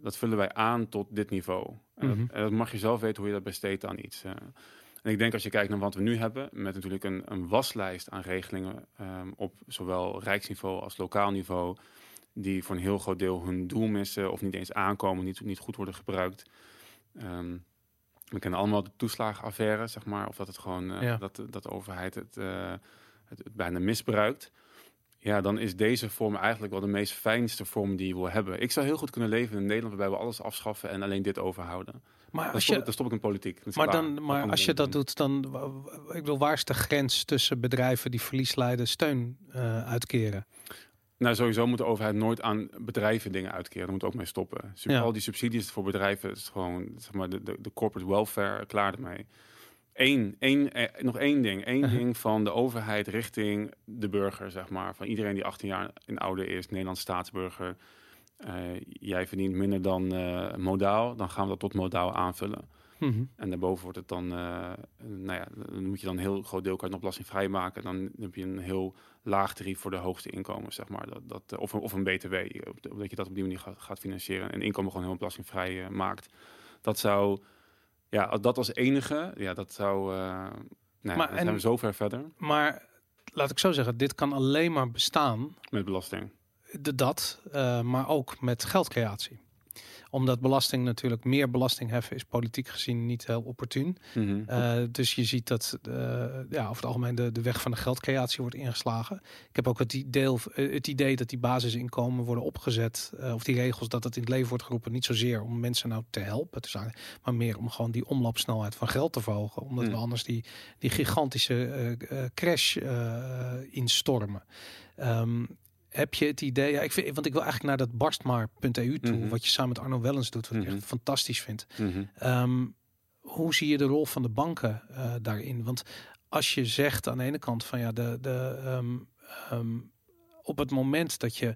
dat vullen wij aan tot dit niveau. En, Mhm. dat, en dat mag je zelf weten hoe je dat besteedt aan iets. en ik denk als je kijkt naar wat we nu hebben, met natuurlijk een, een waslijst aan regelingen um, op zowel rijksniveau als lokaal niveau, die voor een heel groot deel hun doel missen of niet eens aankomen, niet, niet goed worden gebruikt. Um, we kennen allemaal de toeslagenaffaire, zeg maar. Of dat het gewoon uh, Ja. dat, dat de overheid het, het, het bijna misbruikt. Ja, dan is deze vorm eigenlijk wel de meest fijnste vorm die je wil hebben. Ik zou heel goed kunnen leven in Nederland waarbij we alles afschaffen en alleen dit overhouden. Maar Dan als stop, je, ik- dan stop ik in politiek. Maar klaar. dan, maar als je dat doet, dan, ik bedoel, waar is de grens tussen bedrijven die verlies lijden steun eh, uitkeren? Nou, sowieso moet de overheid nooit aan bedrijven dingen uitkeren. Daar moet ook mee stoppen. Al die subsidies voor bedrijven is gewoon zeg maar, de, de, de corporate welfare, klaar ermee. Eén, één, eh, nog één ding. Eén Uh-huh. ding van de overheid richting de burger, zeg maar. Van iedereen die 18 jaar en ouder is, Nederlands staatsburger. Eh, jij verdient minder dan eh, modaal, dan gaan we dat tot modaal aanvullen. Mhm. En daarboven wordt het dan, nou ja, dan moet je dan een heel groot deel kan belastingvrij maken. Dan heb je een heel laag tarief voor de hoogste inkomens, zeg maar. Dat, dat, of, een, of een BTW, de- dat je dat op die manier gaat, gaat financieren. En inkomen gewoon heel belastingvrij maakt. Dat zou, ja, als dat als enige, ja, dat zou, eh nou, ja, Maar dan en- zijn we zo ver verder Maar laat ik zo zeggen, dit kan alleen maar bestaan met belasting. de, dat, eh, maar ook met geldcreatie. Omdat belasting natuurlijk, meer belasting heffen is politiek gezien niet heel opportun. Mhm. Eh, dus je ziet dat eh, ja, over het algemeen de, de weg van de geldcreatie wordt ingeslagen. Ik heb ook het idee, eh, het idee dat die basisinkomen worden opgezet, of die regels dat het in het leven wordt geroepen, niet zozeer om mensen nou te helpen, te zijn, maar meer om gewoon die omloopsnelheid van geld te verhogen. Omdat Hmm. we anders die, die gigantische crash instormen. Ehm, heb je het idee, ja, ik vind, want ik wil eigenlijk naar dat barstmaar.eu toe, Mhm. wat je samen met Arno Wellens doet, wat ik Mhm. echt fantastisch vind. Mhm. Ehm, hoe zie je de rol van de banken eh, daarin? Want als je zegt aan de ene kant van ja, de, de, ehm, ehm, op het moment dat je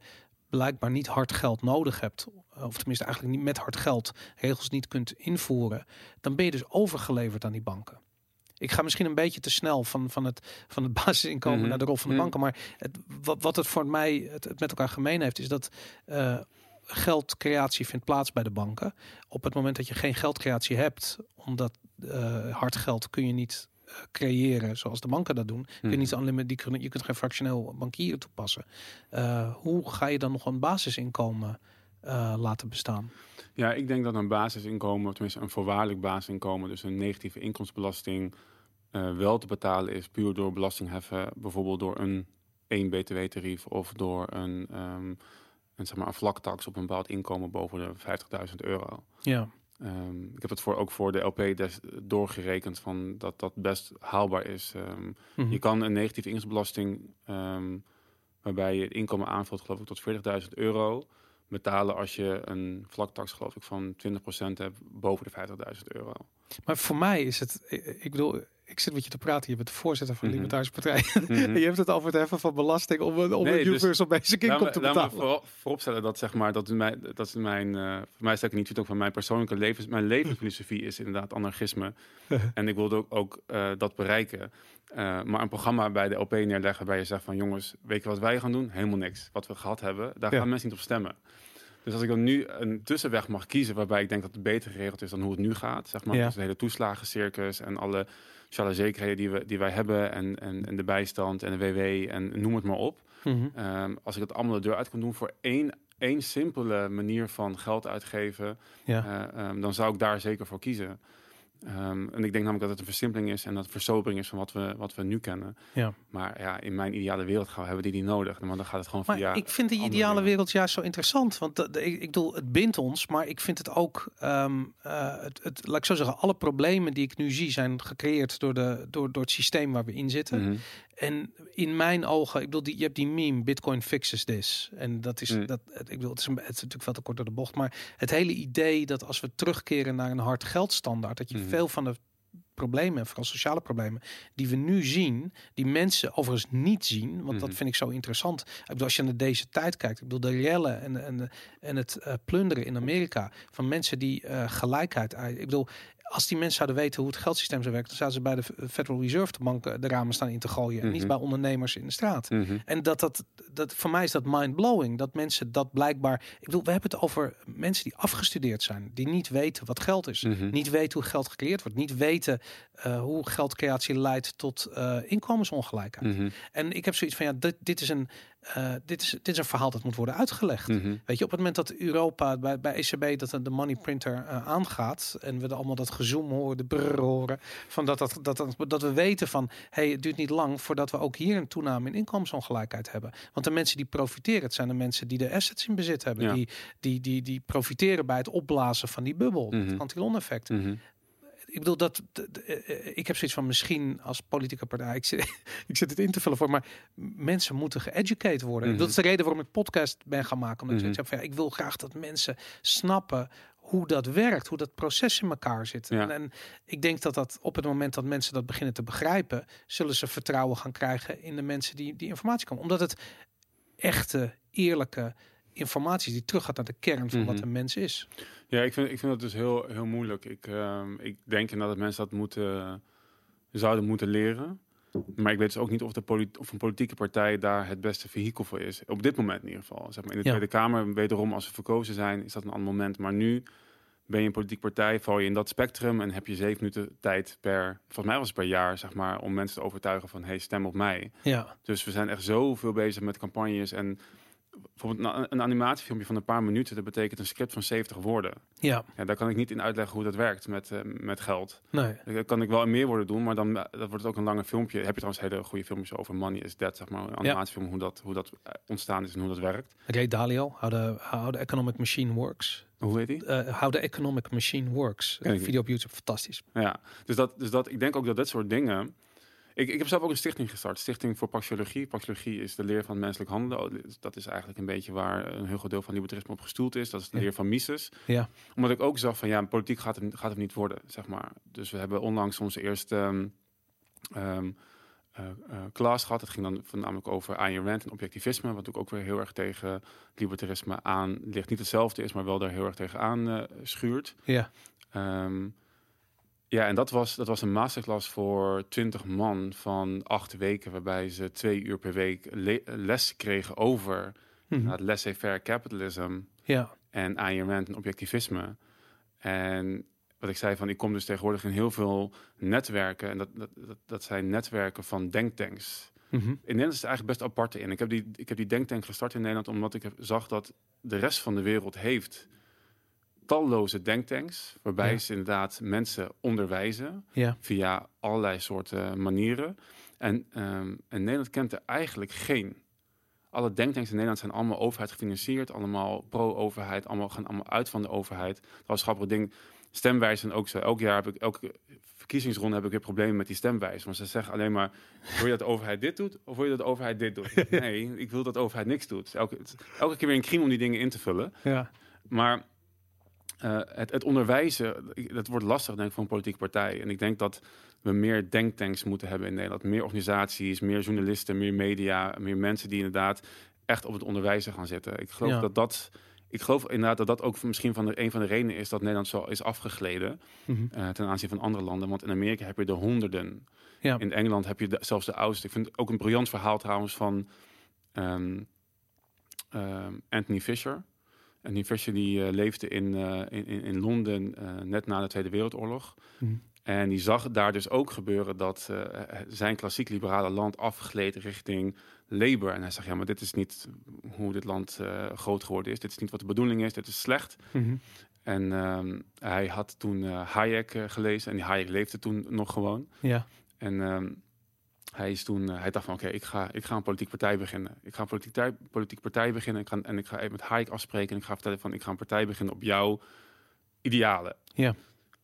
blijkbaar niet hard geld nodig hebt, of tenminste eigenlijk niet met hard geld regels niet kunt invoeren, dan ben je dus overgeleverd aan die banken. Ik ga misschien een beetje te snel van, van, het, van het basisinkomen Mhm. naar de rol van de Mhm. banken. Maar het, wat, wat het voor mij het, het met elkaar gemeen heeft, is dat eh, geldcreatie vindt plaats bij de banken. Op het moment dat je geen geldcreatie hebt, omdat eh, hard geld kun je niet eh, creëren zoals de banken dat doen. Kun je, Mhm. niet unlimited, die kunnen, je kunt geen fractioneel bankier toepassen. Hoe ga je dan nog een basisinkomen eh, laten bestaan? Ja, ik denk dat een basisinkomen, of tenminste een voorwaardelijk basisinkomen, dus een negatieve inkomstenbelasting, eh, wel te betalen is puur door belastingheffen, bijvoorbeeld door een 1 btw-tarief of door een, ehm, een, zeg maar een vlaktax op een bepaald inkomen boven de 50.000 euro. Ja, Ehm, ik heb het voor, ook voor de LP des, doorgerekend van dat dat best haalbaar is. Ehm, Mhm. je kan een negatieve inkomstenbelasting, waarbij je het inkomen aanvult, geloof ik, tot 40.000 euro betalen als je een vlaktax, geloof ik, van 20% hebt boven de 50.000 euro. Maar voor mij is het, ik bedoel, ik zit met je te praten. Je bent de voorzitter van de Mhm. Libertarische Partij. Mhm. je hebt het over het heffen van belasting om, een- om Nee, een dus- universal basic income me, te laat me betalen. voorop, vooropstellen dat zeg maar dat is mijn dat is mijn voor mij is dat niet ook van mijn persoonlijke levens mijn levensfilosofie is inderdaad anarchisme en ik wilde ook, ook eh, dat bereiken. Eh, maar een programma bij de LP neerleggen waar je zegt van jongens weet je wat wij gaan doen helemaal niks wat we gehad hebben daar Ja. gaan mensen niet op stemmen. Dus als ik dan nu een tussenweg mag kiezen waarbij ik denk dat het beter geregeld is dan hoe het nu gaat, zeg maar, Ja. dus de hele toeslagencircus en alle sociale zekerheden die, we, die wij hebben en, en, en de bijstand en de WW en noem het maar op. Mhm. Ehm, als ik dat allemaal de deur uit kon doen voor één, één simpele manier van geld uitgeven, Ja. eh, ehm, dan zou ik daar zeker voor kiezen. Ehm, en ik denk namelijk dat het een versimpeling is en dat het versobering is van wat we, wat we nu kennen. Ja. Maar ja, in mijn ideale wereld gaan, hebben we die niet nodig. Maar dan gaat het gewoon Maar via... ik vind die andere ideale wereld juist zo interessant. Want dat- ik, ik bedoel, het bindt ons, maar ik vind het ook. ehm, eh, het, het, laat ik zo zeggen, alle problemen die ik nu zie zijn gecreëerd door, de, door, door het systeem waar we in zitten. Mhm. En in mijn ogen, ik bedoel, die, je hebt die meme, Bitcoin fixes this. En dat is, Mm. dat, ik bedoel, het is, een, het is natuurlijk veel te kort door de bocht. Maar het hele idee dat als we terugkeren naar een hard geldstandaard, dat je Mhm. veel van de problemen, vooral sociale problemen, die we nu zien, die mensen overigens niet zien, want dat Mhm. vind ik zo interessant. Ik bedoel, als je naar deze tijd kijkt, ik bedoel, de rellen en, en, en het eh, plunderen in Amerika van mensen die eh, gelijkheid, ik bedoel, als die mensen zouden weten hoe het geldsysteem zou werken, dan zouden ze bij de Federal Reserve de bank eh, de ramen staan in te gooien, en niet Mhm. bij ondernemers in de straat. Mhm. En dat, dat, dat voor mij is dat mind-blowing. Dat mensen dat blijkbaar. Ik bedoel, we hebben het over mensen die afgestudeerd zijn, die niet weten wat geld is. Mhm. Niet weten hoe geld gecreëerd wordt. Niet weten eh, hoe geldcreatie leidt tot eh, inkomensongelijkheid. En ik heb zoiets van ja, dit, dit, is een, eh, dit, is, dit is een verhaal dat moet worden uitgelegd. Mhm. Weet je, op het moment dat Europa bij, bij ECB dat de money printer eh, aangaat en we allemaal dat gezoom horen, de brrr horen, van dat, dat, dat, dat, dat we weten van hey, het duurt niet lang voordat we ook hier een toename in inkomensongelijkheid hebben. Want de mensen die profiteren, het zijn de mensen die de assets in bezit hebben, Ja. die, die, die, die profiteren bij het opblazen van die bubbel, Mhm. het antilon effect. Mhm. Ik bedoel dat eh, ik heb zoiets van misschien als politieke partij. Ik zit, ik zit het in te vullen voor, maar mensen moeten geëducated worden. Mhm. Dat is de reden waarom ik podcast ben gaan maken. Omdat ik Mhm. van, ja, ik wil graag dat mensen snappen hoe dat werkt, hoe dat proces in elkaar zit. Ja. En, en ik denk dat dat op het moment dat mensen dat beginnen te begrijpen, zullen ze vertrouwen gaan krijgen in de mensen die die informatie komen. Omdat het echte, eerlijke informatie die teruggaat naar de kern van wat Mhm. een mens is. Ja, ik vind, ik vind dat dus heel, heel moeilijk. Ik, ehm, ik denk inderdaad dat mensen dat moeten, zouden moeten leren. Maar ik weet dus ook niet of, de polit- of een politieke partij daar het beste vehikel voor is. Op dit moment in ieder geval. Zeg maar in de Ja. Tweede Kamer, wederom als we verkozen zijn, is dat een ander moment. Maar nu ben je een politieke partij, val je in dat spectrum en heb je zeven minuten tijd per, volgens mij was het per jaar, zeg maar, om mensen te overtuigen van, hey, stem op mij. Ja, Dus we zijn echt zoveel bezig met campagnes en bijvoorbeeld een, een animatiefilmpje van een paar minuten, dat betekent een script van 70 woorden. ja, Ja, daar kan ik niet in uitleggen hoe dat werkt met, eh, met geld. nee. Dat kan ik wel in meer woorden doen, maar dan eh, dat wordt het ook een langer filmpje. Heb je trouwens hele goede filmpjes over Money is Dead, zeg maar. Een animatiefilm, hoe dat, hoe dat eh, ontstaan is en hoe dat werkt. Ray Dalio, How the, how the Economic Machine Works. Hoe heet die? How the Economic Machine Works. Niet. video op YouTube, fantastisch. Ja, dus dat, dus dat, ik denk ook dat dit soort dingen... Ik, ik heb zelf ook een stichting gestart. Stichting voor Paxiologie. Paxiologie is de leer van menselijk handelen. Oh, Dat is eigenlijk een beetje waar een heel groot deel van libertarisme op gestoeld is. Dat is de Ja. leer van Mises. Ja, Omdat ik ook zag van ja, politiek gaat hem, gaat hem niet worden, zeg maar. Dus we hebben onlangs onze eerste ehm ehm, eh, eh, klas gehad. Het ging dan voornamelijk over Ayn Rand en objectivisme, wat ook, ook weer heel erg tegen libertarisme aan ligt. Niet hetzelfde is, maar wel daar heel erg tegen aan eh, schuurt. ja, Ehm, ja, en dat was, dat was een masterclass voor 20 man van acht weken, waarbij ze twee uur per week le- les kregen over Mhm. het laissez-faire capitalism ja, en Rand en objectivisme. En wat ik zei van, ik kom dus tegenwoordig in heel veel netwerken. En dat, dat, dat, dat zijn netwerken van denktanks. Mhm. In Nederland is het eigenlijk best apart in. Ik heb die, ik heb die denktank gestart in Nederland omdat ik heb- zag dat de rest van de wereld heeft talloze denktanks. Waarbij Ja. ze inderdaad mensen onderwijzen ja, via allerlei soorten manieren. En, ehm, en Nederland kent er eigenlijk geen. Alle denktanks in Nederland zijn allemaal overheid gefinancierd, allemaal pro-overheid, allemaal gaan allemaal uit van de overheid. Dat was een grappig ding. Stemwijzen ook zo. Elk jaar heb ik, elke verkiezingsronde heb ik weer problemen met die stemwijzen. Want ze zeggen alleen maar, wil je dat de overheid dit doet of wil je dat de overheid dit doet? Nee, ik wil dat de overheid niks doet. Elke, elke keer weer een crime om die dingen in te vullen. ja, Maar eh, het, het onderwijzen, dat wordt lastig denk ik voor een politieke partij. En ik denk dat we meer denktanks moeten hebben in Nederland. Meer organisaties, meer journalisten, meer media, meer mensen die inderdaad echt op het onderwijzen gaan zitten. Ik geloof Ja. dat dat... Ik geloof inderdaad dat dat ook misschien van de, een van de redenen is dat Nederland zo is afgegleden Mhm. eh, ten aanzien van andere landen. Want in Amerika heb je er honderden. ja, In Engeland heb je de- zelfs de oudste. Ik vind het ook een briljant verhaal trouwens van ehm, ehm, Anthony Fisher. Anthony Fisher die eh, leefde in, eh, in, in in Londen eh, net na de Tweede Wereldoorlog. Mhm. En die zag daar dus ook gebeuren dat zijn klassiek liberale land afgleed richting Labour. En hij zegt, ja, maar dit is niet hoe dit land groot geworden is. Dit is niet wat de bedoeling is. Dit is slecht. Mhm. En ehm, hij had toen Hayek gelezen. En die Hayek leefde toen nog gewoon. Ja. En ehm, hij, is toen, eh, hij dacht van oké, ik, ga, ik ga een politieke partij beginnen. Ik ga een politieke, partij- politieke partij beginnen. Ik ga, en ik ga even met Hayek afspreken. En ik ga vertellen van ik ga een partij beginnen op jouw idealen. Ja.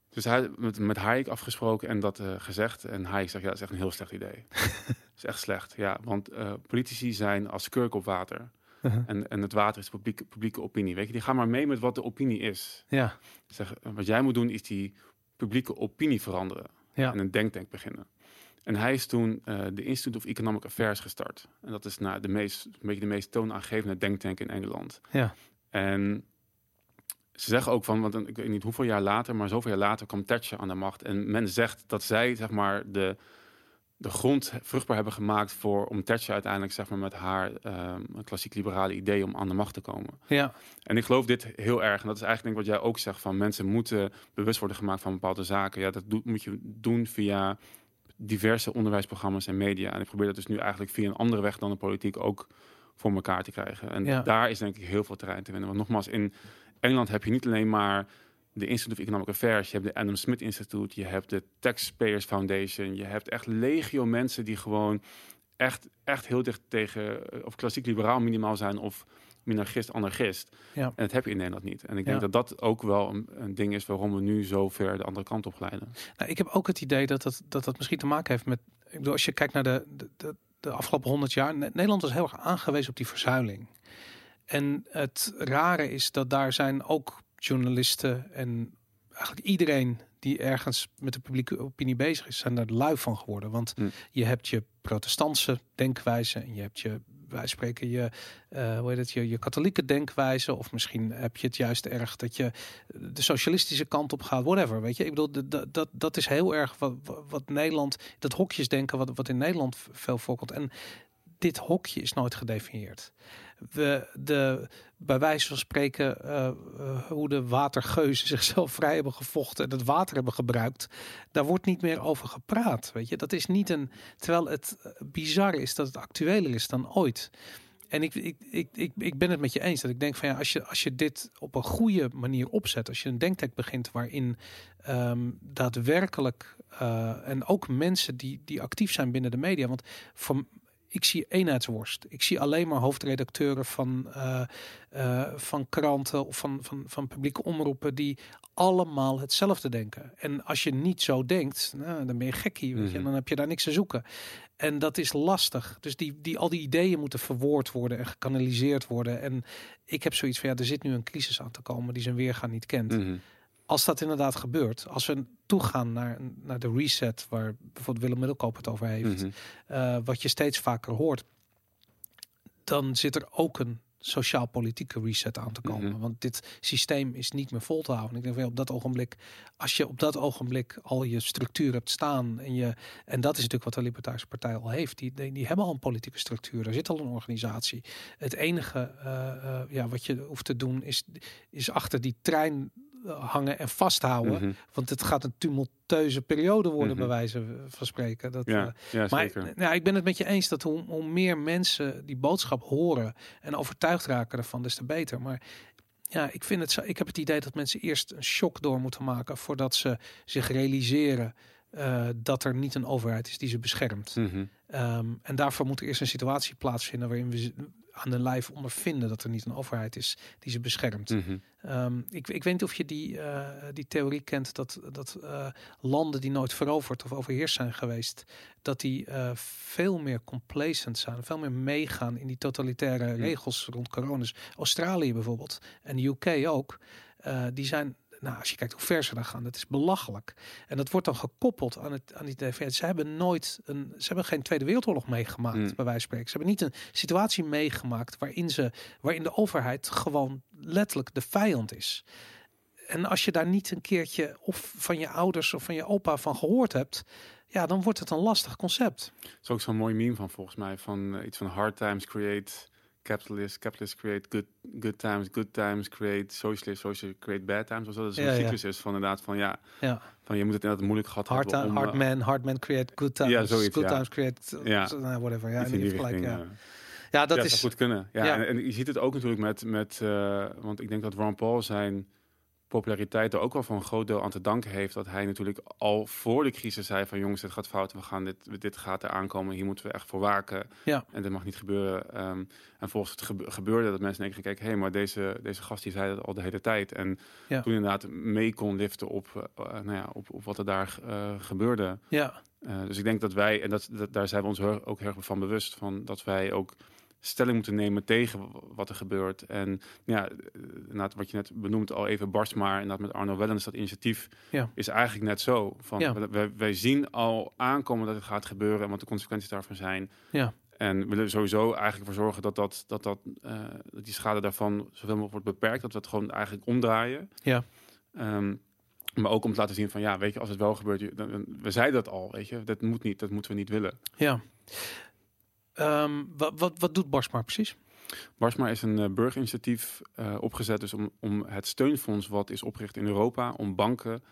Dus hij met, met Hayek afgesproken en dat eh, gezegd. En Hayek zegt ja, dat is echt een heel slecht idee. dat is echt slecht, ja. Want eh, politici zijn als kurk op water. Uh-huh. En, en het water is publieke, publieke opinie. Weet je, die gaan maar mee met wat de opinie is. Ja. Zeg, wat jij moet doen is die publieke opinie veranderen. Ja. En een denktank beginnen. En hij is toen eh, de Institute of Economic Affairs gestart. En dat is nou, de meest, een beetje de meest toonaangevende denktank in Nederland. Ja. En ze zeggen ook van, want ik weet niet hoeveel jaar later, maar zoveel jaar later kwam Thatcher aan de macht. En men zegt dat zij zeg maar de, de grond vruchtbaar hebben gemaakt voor om Thatcher uiteindelijk zeg maar met haar ehm, klassiek liberale idee om aan de macht te komen. Ja. En ik geloof dit heel erg. En dat is eigenlijk denk ik wat jij ook zegt van mensen moeten bewust worden gemaakt van bepaalde zaken. Ja, dat moet je doen via diverse onderwijsprogramma's en media. En ik probeer dat dus nu eigenlijk via een andere weg dan de politiek ook voor elkaar te krijgen. En Ja. daar is denk ik heel veel terrein te winnen. Want nogmaals, in Engeland heb je niet alleen maar de Institute of Economic Affairs, je hebt de Adam Smith Institute, je hebt de Taxpayers Foundation, je hebt echt legio mensen die gewoon echt, echt heel dicht tegen eh, of klassiek liberaal minimaal zijn of minarchist, anarchist. Ja. En dat heb je in Nederland niet. En ik denk Ja. dat dat ook wel een, een ding is waarom we nu zo ver de andere kant op glijden. Nou, ik heb ook het idee dat dat, dat dat misschien te maken heeft met. Ik bedoel, als je kijkt naar de, de, de, de afgelopen honderd jaar. Ne- Nederland was heel erg aangewezen op die verzuiling. En het rare is dat daar zijn ook journalisten en eigenlijk iedereen die ergens met de publieke opinie bezig is, zijn daar lui van geworden. Want Hm. je hebt je protestantse denkwijze en je hebt je, wij spreken je, eh, hoe heet het, je, je katholieke denkwijze. Of misschien heb je het juist erg dat je de socialistische kant op gaat, whatever. Weet je, ik bedoel, dat- dat, dat, is heel erg wat, wat- Nederland, dat hokjesdenken, wat, wat in Nederland veel voorkomt. En dit hokje is nooit gedefinieerd. We, de, bij wijze van spreken, eh, eh, hoe de watergeuzen zichzelf vrij hebben gevochten en het water hebben gebruikt, daar wordt niet meer over gepraat. Weet je, dat is niet een. Terwijl het eh, bizar is dat het actueler is dan ooit. En ik, ik, ik, ik, ik ben het met je eens dat ik denk van ja, als je, als je dit op een goede manier opzet, als je een denktank begint waarin ehm, daadwerkelijk en ook mensen die, die actief zijn binnen de media, want voor, ik zie eenheidsworst. Ik zie alleen maar hoofdredacteuren van, eh, eh, van kranten of van, van, van publieke omroepen die allemaal hetzelfde denken. En als je niet zo denkt, nou, dan ben je gekkie, en dan heb je daar niks te zoeken. En dat is lastig. Dus die, die, al die ideeën moeten verwoord worden en gekanaliseerd worden. En ik heb zoiets van, ja, er zit nu een crisis aan te komen die zijn weergaan niet kent. Mhm. Als dat inderdaad gebeurt, als we toegaan naar, naar de reset, waar bijvoorbeeld Willem Middelkoop het over heeft, Mhm. eh, wat je steeds vaker hoort, dan zit er ook een sociaal-politieke reset aan te komen. Mhm. Want dit systeem is niet meer vol te houden. Ik denk ja, op dat ogenblik, als je op dat ogenblik al je structuur hebt staan en je en dat is natuurlijk wat de Libertarische Partij al heeft. Die, die, die hebben al een politieke structuur. Daar zit al een organisatie. Het enige eh, eh, ja, wat je hoeft te doen is, is achter die trein hangen en vasthouden. Mhm. Want het gaat een tumultueuze periode worden, Mhm. bij wijze van spreken. Dat, eh, Ja, ja maar zeker. nou, ik ben het met je eens dat hoe, hoe meer mensen die boodschap horen en overtuigd raken ervan, des te beter. Maar ja, ik, vind het zo, ik heb het idee dat mensen eerst een shock door moeten maken voordat ze zich realiseren eh, dat er niet een overheid is die ze beschermt. Mhm. Ehm, en daarvoor moet er eerst een situatie plaatsvinden waarin we aan de lijf ondervinden dat er niet een overheid is die ze beschermt. Mhm. Ehm, ik, ik weet niet of je die, eh, die theorie kent dat, dat eh, landen die nooit veroverd of overheerst zijn geweest, dat die eh, veel meer complacent zijn, veel meer meegaan in die totalitaire regels rond coronas. Australië bijvoorbeeld en de UK ook, die zijn. Nou, als je kijkt hoe ver ze daar gaan, dat is belachelijk. En dat wordt dan gekoppeld aan het aan die DV. Ze hebben nooit een, ze hebben geen Tweede Wereldoorlog meegemaakt, Mm. bij wijze van spreken. Ze hebben niet een situatie meegemaakt waarin ze, waarin de overheid gewoon letterlijk de vijand is. En als je daar niet een keertje of van je ouders of van je opa van gehoord hebt, ja, dan wordt het een lastig concept. Er is ook zo'n mooi meme van volgens mij. Van eh, iets van hard times create capitalist, capitalist create good, good times, good times create socialist, socialist create bad times. Of zo. Dat is een Ja, ja. cyclus is van inderdaad van ja, Ja, van je moet het inderdaad moeilijk gehad hard, hebben om... hard eh, man, hard man create good times. Ja, zoiets, good times create, Ja. nou, whatever. Ja, in die richting. ja. eh. ja, dat is. zou goed kunnen. Ja, Ja. En, en je ziet het ook natuurlijk met, met uh, want ik denk dat Ron Paul zijn populariteit er ook wel voor een groot deel aan te danken heeft dat hij natuurlijk al voor de crisis zei van jongens, dit gaat fout, we gaan dit, dit gaat er aankomen, hier moeten we echt voor waken. Ja. En dit mag niet gebeuren. Ehm, en volgens het gebe- gebeurde dat mensen keer kijken, hé, hey, maar deze, deze gast die zei dat al de hele tijd. En Ja. toen inderdaad mee kon liften op, eh, nou ja, op, op wat er daar eh, gebeurde. Ja, Eh, dus ik denk dat wij, en dat, dat, daar zijn we ons ook heel erg van bewust van, dat wij ook stelling moeten nemen tegen wat er gebeurt. En ja, eh, wat je net benoemt al even barst maar, inderdaad met Arno Wellens, dat initiatief Ja. is eigenlijk net zo. Van, Ja. wij, wij zien al aankomen dat het gaat gebeuren en wat de consequenties daarvan zijn. Ja. En we willen sowieso eigenlijk voor zorgen dat, dat, dat, dat, eh, dat die schade daarvan zoveel mogelijk wordt beperkt. Dat we het gewoon eigenlijk omdraaien. Ja. Ehm, maar ook om te laten zien van ja, weet je, als het wel gebeurt, dan- we zeiden dat al, weet je, dat moet niet, dat moeten we niet willen. ja. Ehm, wat, wat, wat doet Borsma precies? Barsma is een uh, burgerinitiatief uh, opgezet dus om, om het steunfonds wat is opgericht in Europa, om banken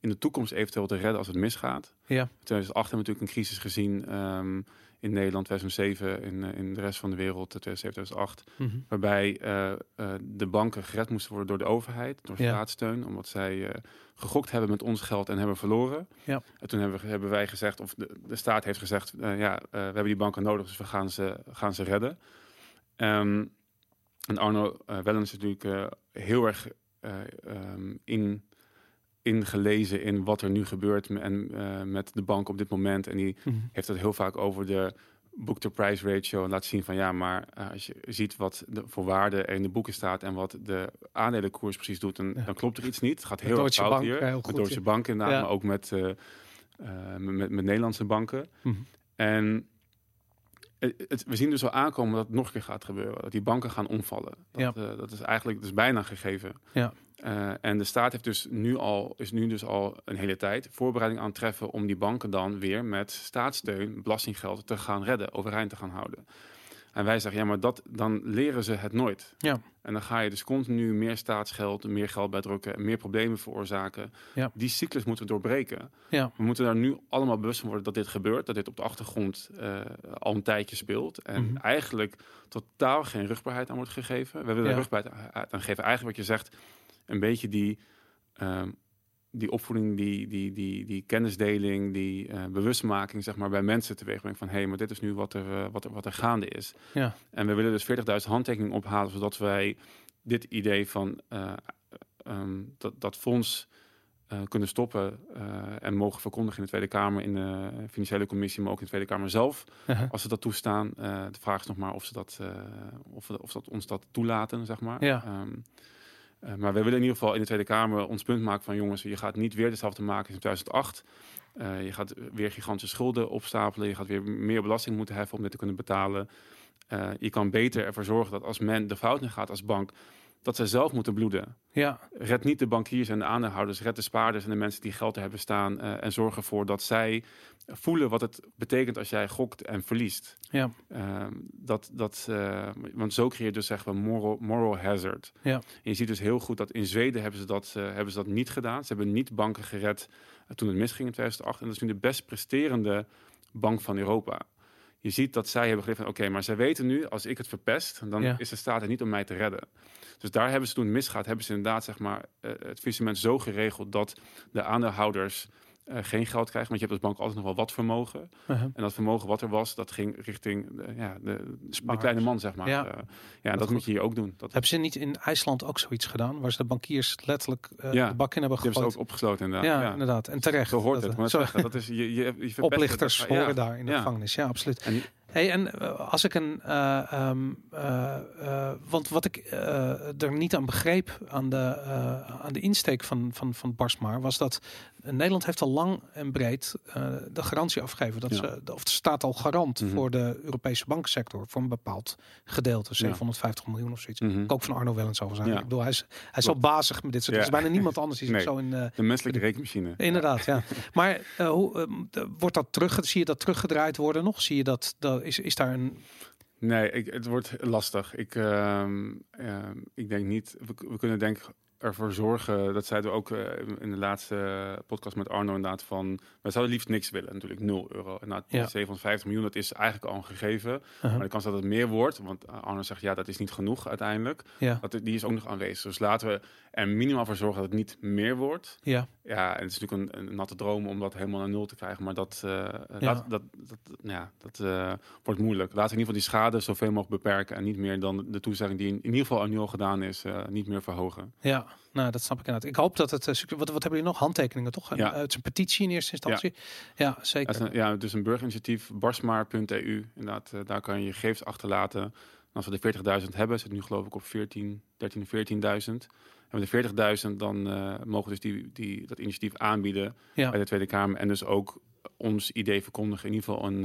in de toekomst eventueel te redden als het misgaat. Ja. In 2008 hebben we natuurlijk een crisis gezien um, in Nederland, 2007, in, uh, in de rest van de wereld, 2007, 2008, Mm -hmm. waarbij uh, de banken gered moesten worden door de overheid, door Ja. staatssteun, omdat zij uh, gegokt hebben met ons geld en hebben verloren. Ja. En toen hebben, we, hebben wij gezegd, of de, de staat heeft gezegd, ja, we hebben die banken nodig, dus we gaan ze, gaan ze redden. Um, en Arno Wellens is natuurlijk heel erg um, in, ingelezen in wat er nu gebeurt en, met de bank op dit moment. En die Mhm. mm -hmm. heeft het heel vaak over de book-to-price ratio. En laat zien van ja, maar als je ziet wat de voor waarde er in de boeken staat en wat de aandelenkoers precies doet, dan, ja. dan klopt er iets niet. Het gaat heel erg fout Bank, hier. Heel met goed, Deutsche ja. Bank inderdaad, Ja. maar ook met, uh, met, met Nederlandse banken. Mm -hmm. En het, we zien dus al aankomen dat het nog een keer gaat gebeuren. Dat die banken gaan omvallen. Dat, Ja. dat is eigenlijk dus bijna gegeven. Ja. Uh, en de staat heeft dus nu al, is nu dus al een hele tijd voorbereiding aan het treffen om die banken dan weer met staatssteun, belastinggeld te gaan redden, overeind te gaan houden. En wij zeggen, ja, maar dat, dan leren ze het nooit. Ja. En dan ga je dus continu meer staatsgeld, meer geld bijdrukken, meer problemen veroorzaken. Ja. Die cyclus moeten we doorbreken. Ja. We moeten daar nu allemaal bewust van worden dat dit gebeurt, dat dit op de achtergrond uh, al een tijdje speelt. En Mhm. eigenlijk totaal geen rugbaarheid aan wordt gegeven. We willen Ja. rugbaarheid aan geven. Eigenlijk wat je zegt, een beetje die, um, die opvoeding, die, die, die, die kennisdeling, die uh, bewustmaking zeg maar, bij mensen teweeg brengt van hé, hey, maar dit is nu wat er, uh, wat, er, wat er gaande is. Ja. En we willen dus 40.000 handtekeningen ophalen, zodat wij dit idee van uh, um, dat, dat fonds kunnen stoppen en mogen verkondigen in de Tweede Kamer, in de financiële commissie, maar ook in de Tweede Kamer zelf, -huh. als ze dat toestaan. De vraag is nog maar of ze dat, of, of dat ons dat toelaten, zeg maar. Ja. Um, uh, maar we willen in ieder geval in de Tweede Kamer ons punt maken van jongens, je gaat niet weer dezelfde maken in 2008. Uh, je gaat weer gigantische schulden opstapelen. Je gaat weer meer belasting moeten heffen om dit te kunnen betalen. Uh, je kan beter ervoor zorgen dat als men de fout in gaat als bank, dat zij zelf moeten bloeden. Ja. Red niet de bankiers en de aandeelhouders, red de spaarders en de mensen die geld hebben staan. Uh, en zorg ervoor dat zij voelen wat het betekent als jij gokt en verliest. Ja. Uh, dat, dat, uh, want zo creëer je dus zeggen we moral, moral hazard. Ja. En je ziet dus heel goed dat in Zweden hebben ze dat, uh, hebben ze dat niet gedaan. Ze hebben niet banken gered toen het misging in 2008. En dat is nu de best presterende bank van Europa. Je ziet dat zij hebben van oké, okay, maar zij weten nu als ik het verpest, dan Ja. is de staat er niet om mij te redden. Dus daar hebben ze toen misgaat, hebben ze inderdaad zeg maar, uh, het faillissement zo geregeld dat de aandeelhouders uh, geen geld krijgen. Want je hebt als bank altijd nog wel wat vermogen. Uh -huh. En dat vermogen wat er was, dat ging richting de, ja, de, de kleine man, zeg maar. Ja, uh, ja dat, dat moet je hier ook doen. Dat hebben ze niet in IJsland ook zoiets gedaan? Waar ze de bankiers letterlijk ja, de bak in hebben gegooid? Die hebben ze ook opgesloten inderdaad. Ja, ja. inderdaad. En terecht. Zo hoort dat, het. Maar dat is, je, je, je Oplichters horen daar in de gevangenis. Ja, absoluut. En, Hey, en uh, als ik een. Uh, um, uh, want wat ik er niet aan begreep aan de, aan de insteek van, van, van Barsmar was dat Nederland heeft al lang en breed de garantie afgegeven. Dat ja. ze, of staat al garant Mhm. mm -hmm. voor de Europese bankensector voor een bepaald gedeelte, 750 miljoen of zoiets. Mm -hmm. Ook van Arno Wellens over zijn. Ja. Ik bedoel, hij is, hij is al bazig met dit soort. Er is bijna niemand anders die Nee. zo in. de menselijke rekenmachine. Inderdaad, ja. Maar hoe, wordt dat terug? Zie je dat teruggedraaid worden nog? Zie je dat? dat is, is daar een. Nee, ik, het wordt lastig. Ik, uh, ik denk niet. We, we, kunnen denk ervoor zorgen, dat zeiden we ook eh, in de laatste podcast met Arno inderdaad, van wij zouden liefst niks willen, natuurlijk 0 euro. En nou, Ja. 750 miljoen, dat is eigenlijk al een gegeven. Uh-huh. Maar de kans dat het meer wordt, want Arno zegt ja, dat is niet genoeg uiteindelijk, Ja, dat, die is ook nog aanwezig. Dus laten we er minimaal voor zorgen dat het niet meer wordt. ja, Ja, en het is natuurlijk een, een natte droom om dat helemaal naar nul te krijgen, maar dat, eh, Ja. laat- dat, dat, nou ja, dat eh, wordt moeilijk. Laten we in ieder geval die schade zoveel mogelijk beperken en niet meer dan de toezegging die in, in ieder geval nu al gedaan is, eh, niet meer verhogen. ja. Nou, dat snap ik inderdaad. Ik hoop dat het... eh, wat, wat hebben jullie nog? Handtekeningen, toch? Ja. Eh, het is een petitie in eerste instantie. Ja, zeker. Een, ja, dus een burgerinitiatief, barsmaar.eu. Inderdaad, eh, daar kan je je gegevens achterlaten. En als we de 40.000 hebben, zit nu geloof ik op 14, 13, 14.000. En met de 40.000 dan mogen we dus die, die, dat initiatief aanbieden Ja. bij de Tweede Kamer. En dus ook ons idee verkondigen. In ieder geval een,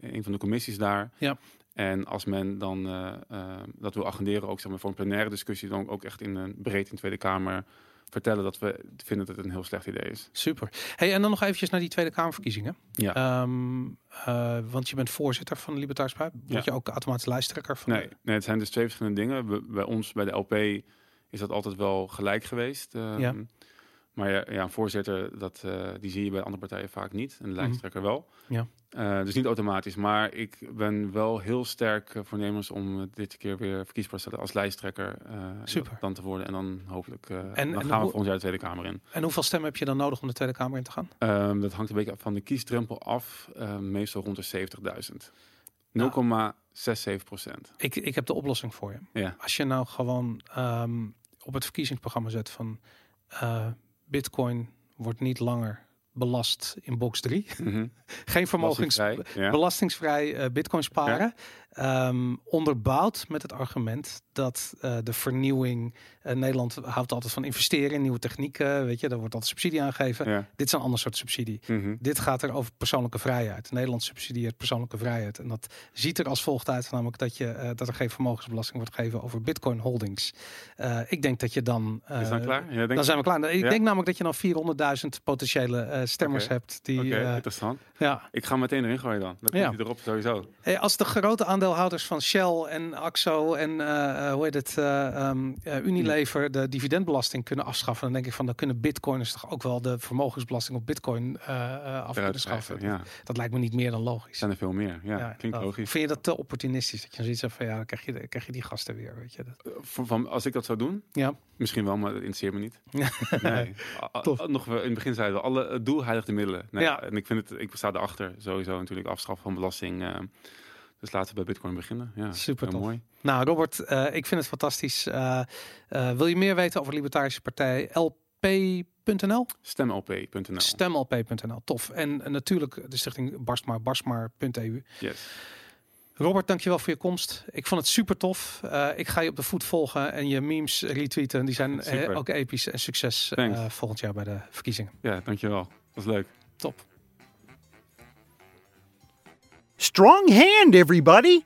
een van de commissies daar. Ja. En als men dan eh, eh, dat wil agenderen, ook zeg maar, voor een plenaire discussie, dan ook echt in een breed in de Tweede Kamer vertellen dat we vinden dat het een heel slecht idee is. Super. Hey, en dan nog eventjes naar die Tweede Kamerverkiezingen. Ja. Ehm, eh, want je bent voorzitter van de Libertarische Partij. Word Ja. je ook automatisch lijsttrekker van? Nee, nee, het zijn dus twee verschillende dingen. We- bij ons, bij de LP, is dat altijd wel gelijk geweest. Ehm, Ja. Maar ja, ja, een voorzitter, dat, eh, die zie je bij andere partijen vaak niet. En de lijsttrekker wel. Mhm. Ja. Eh, dus niet automatisch. Maar ik ben wel heel sterk eh, voornemens om dit keer weer verkiesbaar te stellen als lijsttrekker. Super. Dan te worden. En dan hopelijk, En- dan en gaan we volgend jaar de Tweede Kamer in. En hoeveel stemmen heb je dan nodig om de Tweede Kamer in te gaan? Ehm, dat hangt een beetje van de kiesdrempel af. meestal rond de 70.000. Nou. 0,67 procent. Ik, ik heb de oplossing voor je. Ja. Als je nou gewoon ehm, op het verkiezingsprogramma zet van Bitcoin wordt niet langer belast in box 3. Mhm. Geen vermogens Belastingvrij, ja. belastingsvrij eh, bitcoin sparen. Ehm, onderbouwd met het argument dat eh, de vernieuwing... eh, Nederland houdt altijd van investeren in nieuwe technieken. Weet je, daar wordt altijd subsidie aangegeven. Ja. Dit is een ander soort subsidie. Mhm. Dit gaat er over persoonlijke vrijheid. Nederland subsidieert persoonlijke vrijheid. En dat ziet er als volgt uit, namelijk dat, je, eh, dat er geen vermogensbelasting wordt gegeven over bitcoin holdings. Ik denk dat je dan... Is dat klaar? Ja, Dan zijn we klaar. Ik Ja? denk namelijk dat je dan 400.000 potentiële stemmers hebt. Die, interessant. ja. Ik ga meteen erin gooien dan. Dan Ja. komt hij erop sowieso. Hey, als de grote aandeelhouders van Shell en Axo en eh, eh, hoe heet het, ehm, eh, Unilever de dividendbelasting kunnen afschaffen, dan denk ik van dan kunnen bitcoiners toch ook wel de vermogensbelasting op bitcoin eh, af kunnen schaffen. Ja, Dat lijkt me niet meer dan logisch. zijn er veel meer. Ja, Ja, klinkt dat- logisch. Vind je dat te opportunistisch? Dat je zoiets hebt van ja, dan krijg je, krijg je die gasten weer, weet je. Dat, Van, als ik dat zou doen, ja. misschien wel, maar dat interesseert me niet. Nee. Tof. Nog wel in het begin zeiden we, alle het doel heiligt de middelen. Nee, Ja. En ik vind het, ik sta erachter sowieso natuurlijk afschaffen van belasting. Dus laten we bij Bitcoin beginnen. Ja, Super mooi. Nou, Robert, eh, ik vind het fantastisch. Eh, eh, wil je meer weten over de Libertarische Partij? lp.nl? Stemlp.nl. Stemlp.nl, tof. En natuurlijk de stichting Barstmaar, barstmaar.eu. Yes. Robert, dankjewel voor je komst. Ik vond het super tof. Ik ga je op de voet volgen en je memes retweeten. Die zijn eh, Super. ook episch. En succes volgend jaar bij de verkiezingen. Ja, dankjewel. Dat was leuk. Top. Strong hand, everybody!